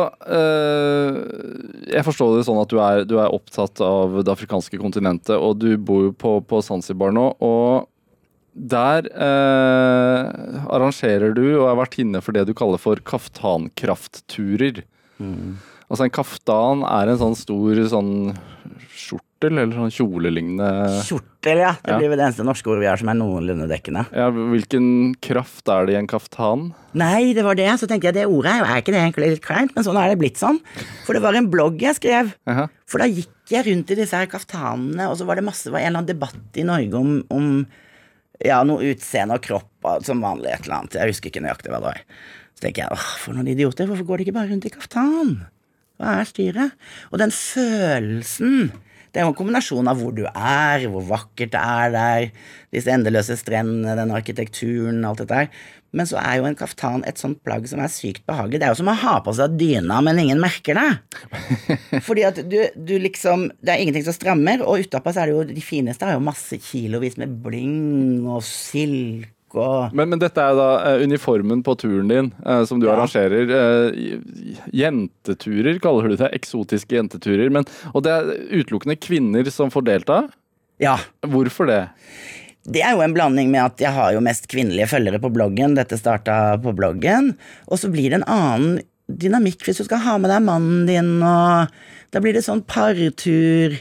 Jeg forstår det sånn at du er, du er opptatt av det afrikanske kontinentet, og du bor jo på, på Zanzibar nå. og der eh, arrangerer du og er vertinne for det du kaller for kaftankraftturer. Altså en kaftan er en sånn stor sånn skjortel eller sånn kjolelignende Kjortel, ja. Det Ja. blir vel det eneste norske ordet vi har som er noenlunde dekkende. ja, Hvilken kraft er det i en kaftan? Nei, det var det. Så tenkte jeg det ordet er jo er ikke det egentlig litt kleint, men sånn er det blitt sånn. For det var en blogg jeg skrev. For da gikk jeg rundt i disse her kaftanene, og så var det masse, var en eller annen debatt i Norge om, om ja, noe utseende og kropp, som vanlig et eller annet. Jeg husker ikke nøyaktig hva det var. Så tenker jeg, åh, for noen idioter, hvorfor går de ikke bare rundt i kaftan? Hva er styret? Og den følelsen Det er jo en kombinasjon av hvor du er, hvor vakkert det er der, disse endeløse strendene, den arkitekturen, alt dette her. Men så er jo en kaftan et sånt plagg som er sykt behagelig. Det er jo som å ha på seg dyna, men ingen merker det. (laughs) Fordi at du, du liksom Det er ingenting som strammer, og utapå så er det jo de fineste har jo masse kilovis med bling og silk og Men, men dette er da eh, uniformen på turen din, eh, som du Ja. arrangerer. Eh, jenteturer, kaller du det. Eksotiske jenteturer. Men, og det er utelukkende kvinner som får delta. Ja. Hvorfor det? Det er jo en blanding med at jeg har jo mest kvinnelige følgere på bloggen. Dette starta på bloggen. Og så blir det en annen dynamikk hvis du skal ha med deg mannen din, og da blir det sånn partur.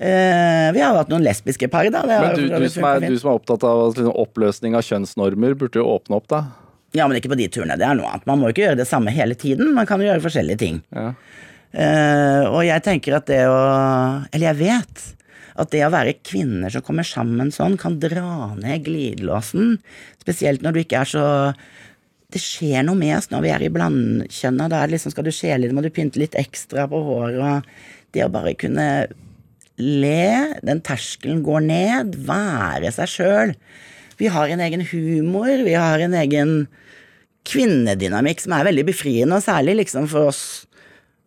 Eh, vi har jo hatt noen lesbiske par, da. Det Men du, du, som er, du som er opptatt av liksom, oppløsning av kjønnsnormer, burde jo åpne opp, da. Ja, men ikke på de turene. Det er noe annet. Man må ikke gjøre det samme hele tiden. Man kan jo gjøre forskjellige ting. Ja. Uh, og jeg tenker at det å Eller jeg vet at det å være kvinner som kommer sammen sånn, kan dra ned glidelåsen. Spesielt når du ikke er så Det skjer noe med oss når vi er i blandkjønna. Da er det liksom, skal du skjele litt, må du pynte litt ekstra på håret. Og det å bare kunne le, den terskelen går ned, være seg sjøl. Vi har en egen humor, vi har en egen kvinnedynamikk som er veldig befriende, og særlig liksom for oss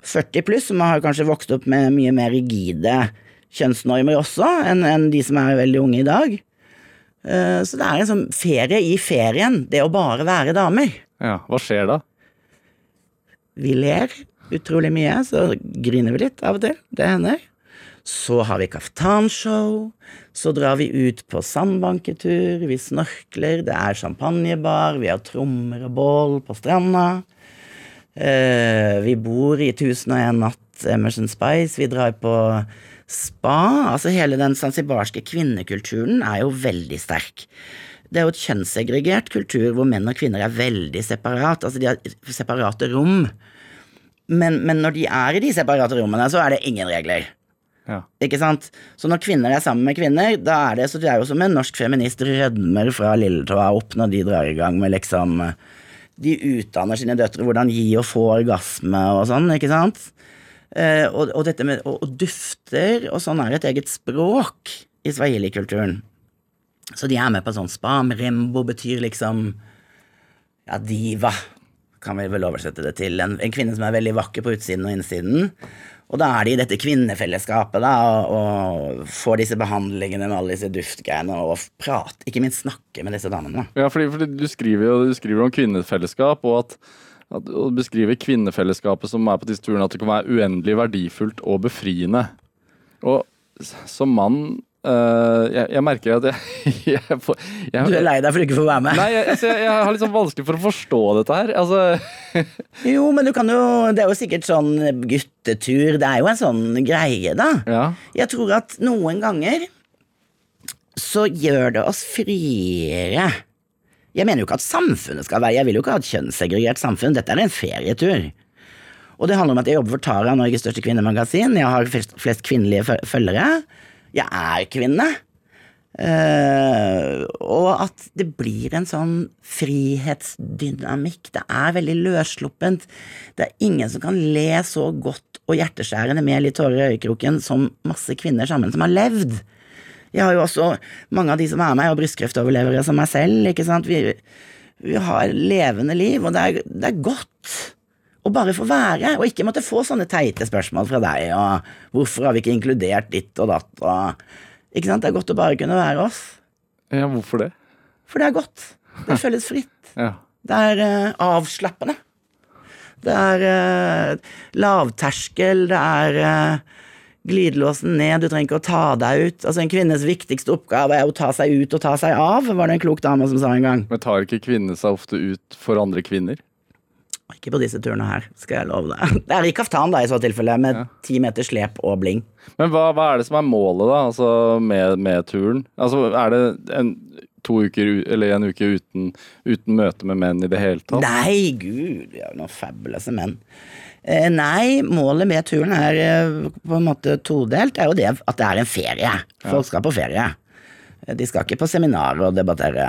40 pluss, som har kanskje vokst opp med mye mer rigide kjønnsnormer også, enn en de som er veldig unge i dag. Eh, Så det er en sånn ferie i ferien, det å bare være damer. ja. Hva skjer da? Vi ler utrolig mye, så griner vi litt av og til. Det hender. Så har vi kaftanshow. Så drar vi ut på sandbanketur, vi snorkler, det er champagnebar, vi har trommer og bål på stranda. Eh, vi bor i Tusen og en natt Emerson Spice, vi drar på spa. Altså hele den sansibarske kvinnekulturen er jo veldig sterk. Det er jo et kjønnssegregert kultur hvor menn og kvinner er veldig separat. Altså de har separate rom. Men, men når de er i de separate rommene, så er det ingen regler. Ja. Ikke sant? Så når kvinner er sammen med kvinner, da er det så det er jo som en norsk feminist rødmer fra lilletåa opp når de drar i gang med liksom De utdanner sine døtre hvordan gi og få orgasme og sånn, ikke sant? Eh, og, og dette med og, og dufter og sånn er et eget språk i swahili-kulturen. Så de er med på sånn spam. Rembo betyr liksom ja, diva, kan vi vel oversette det til. En, en kvinne som er veldig vakker på utsiden og innsiden. Og da er de i dette kvinnefellesskapet da, og, og får disse behandlingene med alle disse duftgreiene, og prate, ikke minst snakke med disse damene. Ja, fordi, fordi du skriver du skriver om kvinnefellesskap, og at, du beskriver kvinnefellesskapet som er på disse turene, at det kan være uendelig verdifullt og befriende. Og som mann eh, jeg, jeg merker at jeg, (laughs) jeg, jeg, Du er lei deg for ikke ikke få være med? Nei, jeg, altså, jeg har litt sånn vanskelig for å forstå dette her. Altså, (laughs) Jo, men du kan jo Det er jo sikkert sånn guttetur. Det er jo en sånn greie, da. ja. Jeg tror at noen ganger så gjør det oss friere. Jeg mener jo ikke at samfunnet skal være Jeg vil jo ikke ha et kjønnssegregert samfunn. Dette er en ferietur. Og det handler om at jeg jobber for Tara, Norges største kvinnemagasin. Jeg har flest, flest kvinnelige følgere. Jeg er kvinne. Uh, og at det blir en sånn frihetsdynamikk. Det er veldig løssluppent. Det er ingen som kan le så godt og hjerteskjærende med litt tårer i øyekroken som masse kvinner sammen som har levd. Jeg har jo også mange av de som er med, og brystkreftoverlevere som meg selv. ikke sant? Vi, vi har levende liv, og det er, det er godt å bare få være, og ikke måtte få sånne teite spørsmål fra deg, og hvorfor har vi ikke inkludert ditt og datt, og Ikke sant? Det er godt å bare kunne være oss. ja, hvorfor det? For det er godt. Det føles fritt. (laughs) Ja. Det er uh, avslappende. Det er uh, lavterskel, det er uh, glidelåsen ned, du trenger ikke å ta deg ut. Altså En kvinnes viktigste oppgave er å ta seg ut og ta seg av, var det en klok dame som sa en gang. Men tar ikke kvinnene seg ofte ut for andre kvinner? Ikke på disse turene her, skal jeg love deg. Det er i kaftan, da, i så tilfelle, med ti meter slep og bling. Men hva, hva er det som er målet, da, altså med, med turen? Altså, er det en, to uker eller en uke uten, uten møte med menn i det hele tatt? Nei, gud, vi har noen fabulous menn. Eh, nei, målet med turen er eh, på en måte todelt. Det er jo det at det er en ferie. Folk skal på ferie. De skal ikke på seminar og debattere.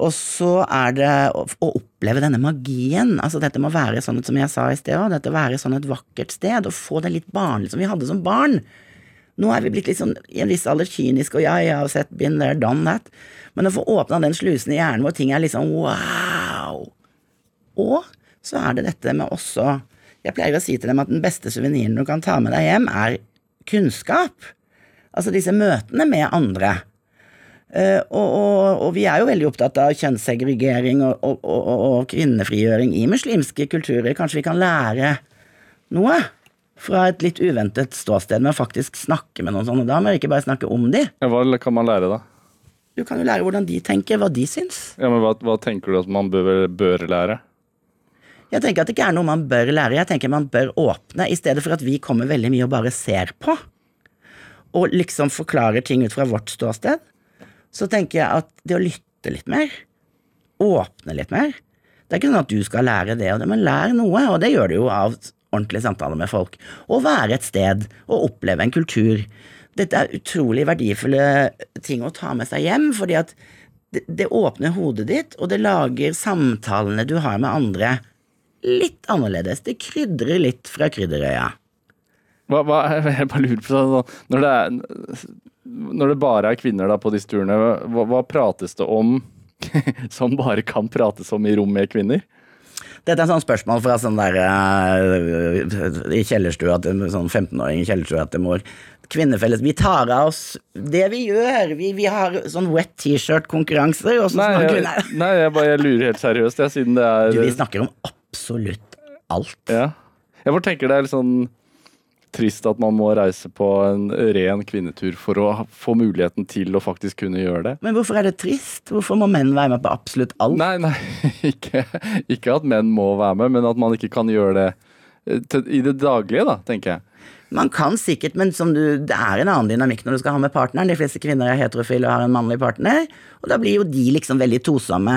Og så er det å, oppleve denne magien. Altså Dette må være sånn som jeg sa i sted òg, dette være sånn et vakkert sted. Og få det litt barnlig som vi hadde som barn. Nå er vi blitt litt sånn i en viss alder kyniske, og ja, jeg har sett been there, done that, men å få åpna den slusen i hjernen hvor ting er sånn wow. Og så er det dette med også Jeg pleier å si til dem at den beste suveniren du kan ta med deg hjem, er kunnskap. Altså disse møtene med andre. Uh, og, og, og, vi er jo veldig opptatt av kjønnssegregering og, og, kvinnefrigjøring i muslimske kulturer. Kanskje vi kan lære noe fra et litt uventet ståsted med å faktisk snakke med noen sånne damer, ikke bare snakke om de. Ja, hva kan man lære, da? Du kan jo lære hvordan de tenker, hva de syns. Ja, men Hva, hva tenker du at man bør, bør, lære? Jeg tenker at det ikke er noe man bør lære, jeg tenker man bør åpne, i stedet for at vi kommer veldig mye og bare ser på, og liksom forklarer ting ut fra vårt ståsted så tenker jeg at det å lytte litt mer, åpne litt mer Det er ikke sånn at du skal lære det og det, men lær noe, og det gjør du jo av ordentlige samtaler med folk. Å være et sted og oppleve en kultur. Dette er utrolig verdifulle ting å ta med seg hjem, fordi at det, det åpner hodet ditt, og det lager samtalene du har med andre, litt annerledes. Det krydrer litt fra krydderøya. Hva, hva, (laughs) jeg bare lurer på sånn, Når det er når det bare er kvinner da på disse turene, hva, hva prates det om (laughs) som bare kan prates om i rom med kvinner? Dette er et sånt spørsmål fra sånn der uh, i kjellerstua til sånn 15-åring i kjellerstua til mor. Kvinnefelles. Vi tar av oss det vi gjør. Vi, vi har sånn wet T-shirt-konkurranser. Nei, jeg, nei jeg, bare, jeg lurer helt seriøst, jeg, siden det er Du, vi snakker om absolutt alt. Ja. Jeg bare tenker det er litt sånn trist at man må reise på en ren kvinnetur for å få muligheten til å faktisk kunne gjøre det. Men hvorfor er det trist? Hvorfor må menn være med på absolutt alt? Nei, nei, (laughs) ikke, ikke at menn må være med, men at man ikke kan gjøre det eh, i det daglige, da, tenker jeg. Man kan sikkert, men du, det er en annen dynamikk når du skal ha med partneren. De fleste kvinner er heterofile og har en mannlig partner, og da blir jo de liksom veldig tosomme.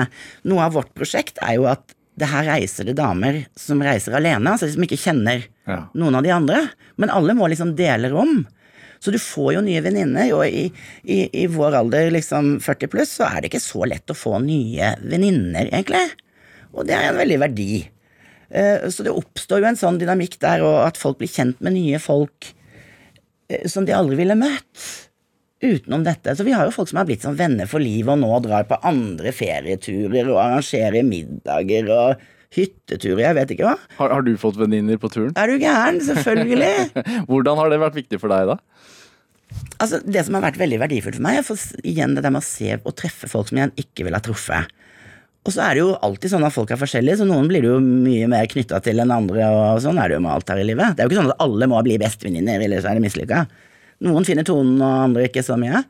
Noe av vårt prosjekt er jo at det her reiser det damer som reiser alene, altså som ikke kjenner ja. noen av de andre. Men alle må liksom dele rom. Så du får jo nye venninner, og i, i, i, vår alder, liksom 40 pluss, så er det ikke så lett å få nye venninner, egentlig. Og det er en veldig verdi. Eh, så det oppstår jo en sånn dynamikk der, og at folk blir kjent med nye folk eh, som de aldri ville møtt utenom dette. Så vi har jo folk som har blitt sånn venner for livet, og nå drar på andre ferieturer og arrangerer middager og hytteturer, jeg vet ikke hva. Har, har du fått venninner på turen? Er du gæren? Selvfølgelig. (laughs) Hvordan har det vært viktig for deg, da? Altså, Det som har vært veldig verdifullt for meg, er igjen det der med å se og treffe folk som jeg ikke ville ha truffet. Og så er det jo alltid sånn at folk er forskjellige, så noen blir du jo mye mer knytta til enn andre, og sånn er det jo med alt her i livet. Det er jo ikke sånn at alle må bli bestevenninner, ellers er det mislykka. Noen finner tonen, og andre ikke så mye.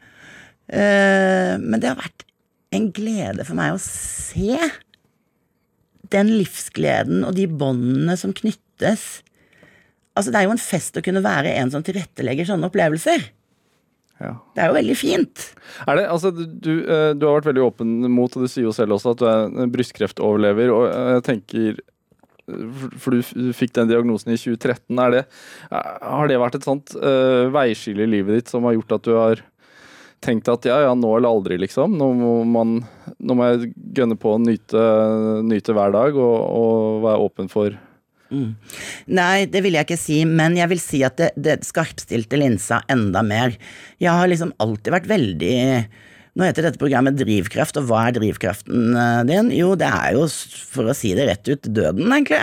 Eh, men det har vært en glede for meg å se den livsgleden og de båndene som knyttes. Altså, det er jo en fest å kunne være en som tilrettelegger sånne opplevelser. Ja. Det er jo veldig fint. Er det, altså, du, eh, du, har vært veldig åpen mot, og du sier jo selv også at du er brystkreftoverlever. og jeg tenker for du fikk den diagnosen i 2013. Det, har det vært et sånt uh, veiskille i livet ditt som har gjort at du har tenkt at ja, ja, nå eller aldri, liksom. Nå må, man, nå må jeg gønne på å nyte, nyte hver dag og, og være åpen for Mm. Nei, det vil jeg ikke si, men jeg vil si at det, det skarpstilte linsa enda mer. Jeg har liksom alltid vært veldig nå heter dette programmet Drivkraft, og hva er drivkraften eh, din? Jo, det er jo, for å si det rett ut, døden, egentlig.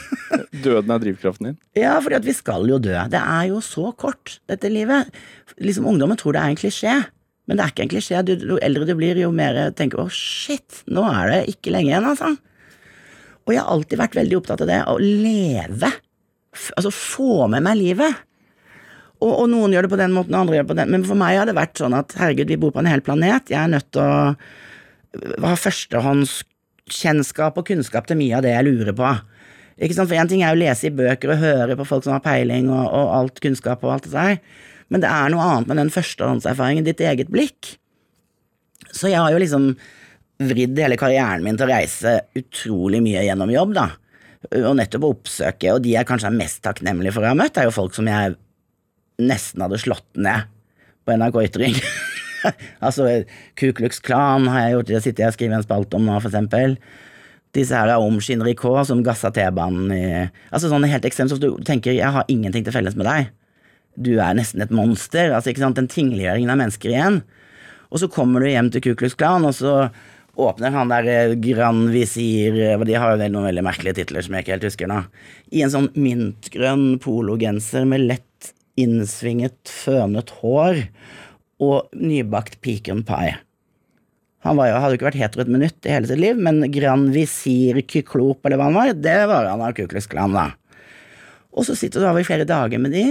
(laughs) døden er drivkraften din? Ja, fordi at vi skal jo dø. Det er jo så kort, dette livet. Liksom Ungdommen tror det er en klisjé, men det er ikke en klisjé. Jo eldre du blir, jo mer tenker å shit, nå er det ikke lenge igjen, altså. Og jeg har alltid vært veldig opptatt av det, å leve. Altså få med meg livet. Og, og, noen gjør det på den måten, og andre gjør det på den. Men for meg har det vært sånn at herregud, vi bor på en hel planet. Jeg er nødt til å ha førstehåndskjennskap og kunnskap til mye av det jeg lurer på. Ikke sant? For én ting er å lese i bøker og høre på folk som har peiling og, og alt kunnskap og alt det der, men det er noe annet med den førstehåndserfaringen, ditt eget blikk. Så jeg har jo liksom vridd hele karrieren min til å reise utrolig mye gjennom jobb, da. Og nettopp å oppsøke, og de jeg kanskje er mest takknemlig for å ha møtt, er jo folk som jeg nesten hadde slått ned på NRK Ytring. (laughs) altså, Ku Klux Klan har jeg gjort, det sitter jeg og skriver en spalt om nå, for eksempel. Disse her er om K som gassa T-banen i Altså sånn helt ekstremt, så du tenker jeg har ingenting til felles med deg. du er nesten et monster. Altså, ikke sant, Den tingliggjøringen av mennesker igjen. Og så kommer du hjem til Ku Klux Klan, og så åpner han der eh, Grand Visir eh, De har jo noen veldig merkelige titler som jeg ikke helt husker nå. I en sånn mintgrønn pologenser med lett innsvinget, fønet hår og nybakt pecan pie. Han jo, hadde jo ikke vært hetero et minutt i hele sitt liv, men Grand Visir Kyklop, eller hva han var, det var han av Ku Klan, da. Og så sitter du over i flere dager med de,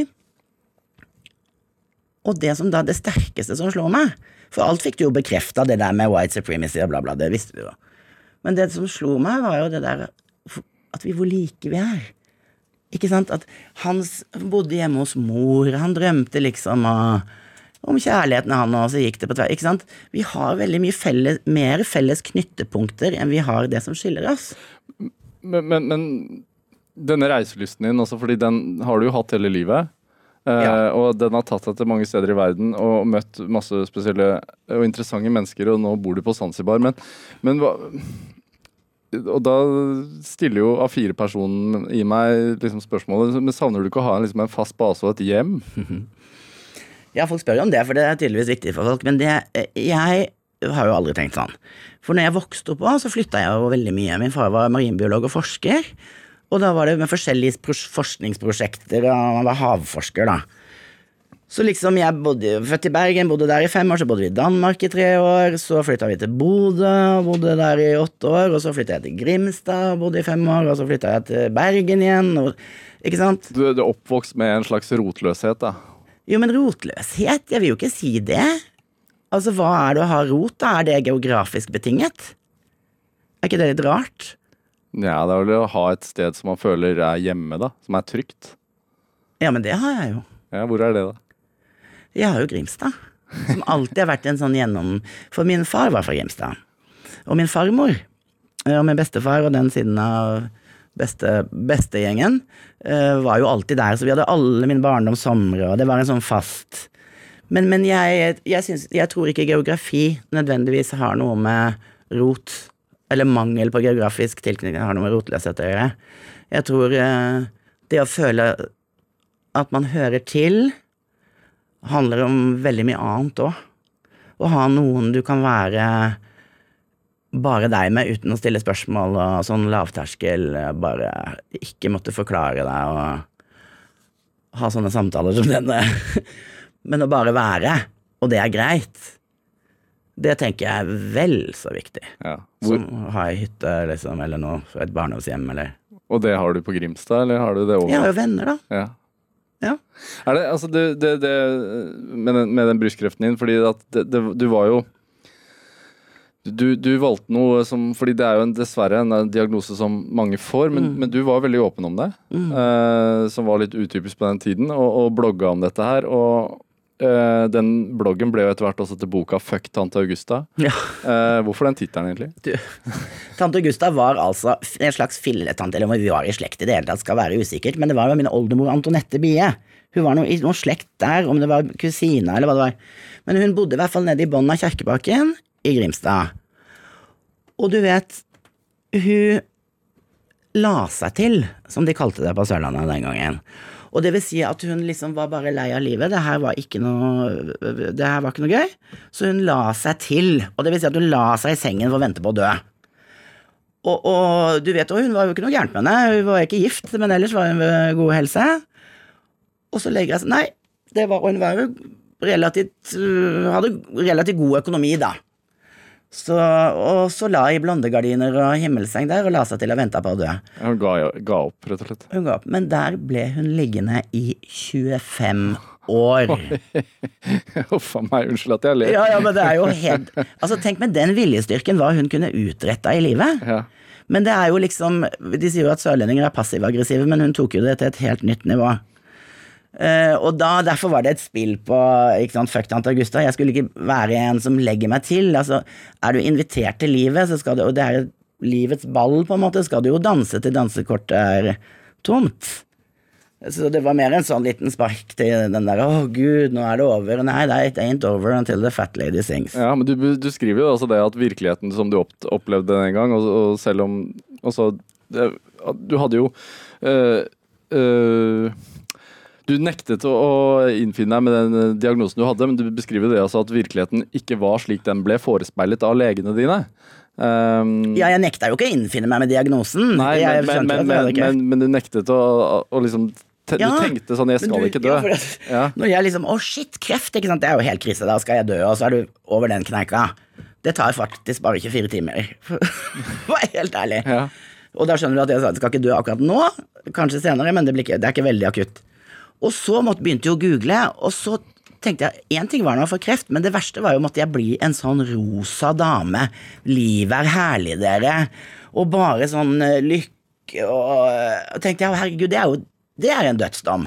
og det som da, det sterkeste som slår meg For alt fikk du jo bekrefta, det der med white supremacy og bla, bla, det visste du jo. Men det som slo meg, var jo det der at vi hvor like vi er. Ikke sant? At han bodde hjemme hos mor, han drømte liksom av om kjærligheten han og så gikk det på tvers. Ikke sant? Vi har veldig mye felles, mer felles knyttepunkter enn vi har det som skiller oss. Men, men, men denne reiselysten din, også, fordi den har du jo hatt hele livet. Eh, Ja. Og den har tatt deg til mange steder i verden og møtt masse spesielle og interessante mennesker, og nå bor du på Zanzibar. Men, men hva Og da stiller jo A4-personen i meg liksom spørsmålet Men savner du ikke å ha en, liksom en fast base og et hjem? (laughs) Ja, folk spør jo om det, for det er tydeligvis viktig for folk, men det Jeg har jo aldri tenkt sånn. For når jeg vokste opp så flytta jeg jo veldig mye. Min far var marinbiolog og forsker, og da var det med forskjellige forskningsprosjekter, og han var havforsker, da. Så liksom, jeg bodde født i Bergen, bodde der i fem år, så bodde vi i Danmark i tre år, så flytta vi til Bodø, bodde der i åtte år, og så flytta jeg til Grimstad, bodde i fem år, og så flytta jeg til Bergen igjen, og Ikke sant? Du, du er oppvokst med en slags rotløshet, da. Jo, men rotløshet, jeg vil jo ikke si det. Altså, hva er det å ha rot, da? Er det geografisk betinget? Er ikke det litt rart? Ja, det er vel å ha et sted som man føler er hjemme, da. Som er trygt. Ja, men det har jeg jo. Ja, Hvor er det, da? Jeg har jo Grimstad. Som alltid har vært en sånn gjennom... For min far var fra Grimstad. Og min farmor, eh, og min bestefar og den siden av beste, bestegjengen, eh, var jo alltid der. Så vi hadde alle mine barndom somre, og det var en sånn fast Men, men jeg, jeg, synes, jeg tror ikke geografi nødvendigvis har noe med rot eller mangel på geografisk tilknytning har noe med rotløshet å gjøre. Jeg tror uh, det å føle at man hører til, handler om veldig mye annet òg. Å ha noen du kan være bare deg med uten å stille spørsmål og sånn lavterskel, bare ikke måtte forklare deg og ha sånne samtaler som denne. (laughs) Men å bare være, og det er greit, det tenker jeg er vel så viktig. Ja. Hvor, Som å ha ei hytte, liksom, eller noe, et barndomshjem, eller og det har du på Grimstad, eller har du det Jeg har jo venner, da. Ja. Ja. Er det, altså det, det, det med, den, med den brystkreften din, fordi at du var jo du, du valgte noe som Fordi det er jo en, dessverre en diagnose som mange får, men, men du var veldig åpen om det. Eh, som var litt utypisk på den tiden, og, og blogga om dette her. Og eh, den bloggen ble jo etter hvert også til boka 'Fuck tante Augusta'. Ja. Uh, hvorfor den tittelen, egentlig? (laughs) Du, tante Augusta var altså en slags filletante, eller om vi var i slekt i det hele tatt, skal være usikkert, men det var jo min oldemor Antonette Bie. Hun var noe, i noen slekt der, om det var kusina eller hva det var. Men hun bodde i hvert fall nede i bunnen av Kjerkebakken i Grimstad. Og du vet, hun la seg til, som de kalte det på Sørlandet den gangen. Og det vil si at hun liksom var bare lei av livet, det her var ikke noe, var ikke noe gøy. Så hun la seg til, og det vil si at hun la seg i sengen for å vente på å dø. Og, og du vet, og hun var jo ikke noe gærent med henne, hun var ikke gift, men ellers var hun ved god helse. Og så legger jeg seg Nei, det var, hun var jo relativt Hadde relativt god økonomi, da. Så, og så la i blondegardiner og himmelseng der og la seg til og venta på å dø. Hun ga, ga opp, rett og slett. Hun ga opp, men der ble hun liggende i 25 år. Huff (laughs) a meg, unnskyld at jeg ler. Ja, ja, men det er jo helt Altså, tenk med den viljestyrken hva hun kunne utretta i livet. Ja. Men det er jo liksom De sier jo at sørlendinger er passiv-aggressive, men hun tok jo det til et helt nytt nivå. Eh, og da, derfor var det et spill på ikke sant, Fuck tante Augusta. Jeg skulle ikke være en som legger meg til. Altså, er du invitert til livet, så skal du, og det er livets ball, på en måte, skal du jo danse til dansekortet er tomt. Så det var mer en sånn liten spark til den der 'Å, gud, nå er det over'. Nei, det ain't over until the fat lady sings. Ja, men du, du skriver jo altså det at virkeligheten som du opp, opplevde den gang, og, og selv om det, Du hadde jo øh, øh, Du nektet å innfinne deg med den eh, diagnosen du hadde, men du beskriver det altså at virkeligheten ikke var slik den ble forespeilet av legene dine. Um, Ja, jeg nekta jo ikke å innfinne meg med diagnosen. Nei, men, men, men, men, men, du nektet å, å liksom te, Ja, Du tenkte sånn 'jeg skal du- ikke dø'. Ja, at, Ja. Når jeg liksom Å, shit, kreft, ikke sant. Det er jo helt krise. Da skal jeg dø, og så er du over den kneika. Det tar faktisk bare 24 timer. For (laughs) å helt ærlig. Ja. Og da skjønner du at jeg sa jeg skal ikke dø akkurat nå, kanskje senere, men det, blir ikke, det er ikke veldig akutt. Og så måtte, begynte jeg å google, og så tenkte jeg Én ting var nå for kreft, men det verste var jo måtte jeg bli en sånn rosa dame. Livet er herlig, dere. Og bare sånn eh, lykke og og tenkte jeg, herregud, det er jo det er en dødsdom.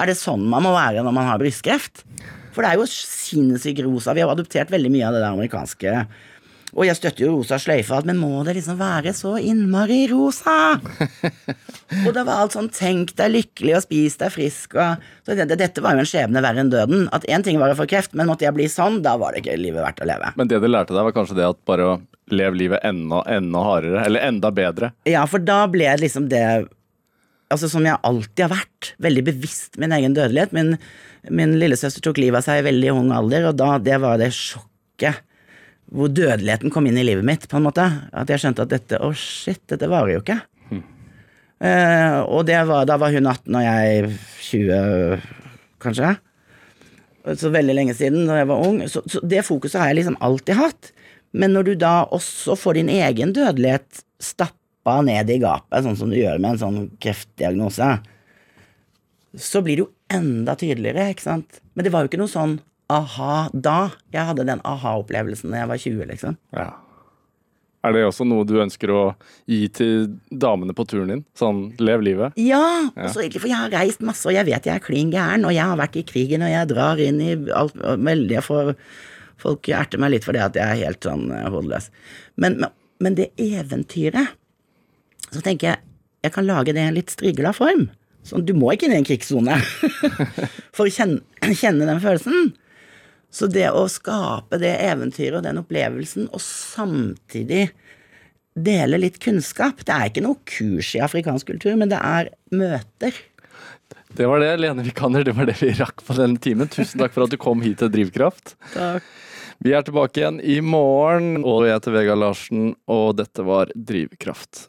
Er det sånn man må være når man har brystkreft? For det er jo sinnssykt rosa. Vi har adoptert veldig mye av det der amerikanske. Og jeg støtter jo rosa sløyfe, men må det liksom være så innmari rosa? (laughs) og det var alt sånn tenk deg lykkelig og spis deg frisk og så jeg Dette var jo en skjebne verre enn døden. At én ting var å få kreft, men måtte jeg bli sånn, da var det ikke livet verdt å leve. Men det du lærte deg, var kanskje det at bare å leve livet enda, enda hardere, eller enda bedre. Ja, for da ble liksom det Altså som jeg alltid har vært, veldig bevisst min egen dødelighet. Min, min lillesøster tok livet av seg i veldig ung alder, og da det var det sjokket hvor dødeligheten kom inn i livet mitt, på en måte. At jeg skjønte at dette Å, shit, dette varer jo ikke. Eh, og det var, da var hun 18 og jeg 20, kanskje. Så veldig lenge siden, da jeg var ung. Så, så det fokuset har jeg liksom alltid hatt. Men når du da også får din egen dødelighet stappa ned i gapet, sånn som du gjør med en sånn kreftdiagnose, så blir det jo enda tydeligere, ikke sant. Men det var jo ikke noe sånn aha da. Jeg hadde den aha-opplevelsen da jeg var 20, liksom. Ja. Er det også noe du ønsker å gi til damene på turen din? Sånn, lev livet? Ja, også egentlig, for jeg har reist masse, og jeg vet jeg er klin gæren, og jeg har vært i krigen, og jeg drar inn i alt veldig for, Folk erter meg litt for det at jeg er helt sånn eh, hodeløs. Men, men, men det eventyret Så tenker jeg jeg kan lage det i en litt strigla form. Sånn, du må ikke inn i en krigssone (laughs) for å kjenne, kjenne den følelsen. Så det å skape det eventyret og den opplevelsen, og samtidig dele litt kunnskap Det er ikke noe kurs i afrikansk kultur, men det er møter. Det var det, Lene Vikander. Det var det vi rakk på denne timen. Tusen takk for at du kom hit til Drivkraft. Takk. Vi er tilbake igjen i morgen, og jeg heter Vegard Larsen, og dette var Drivkraft.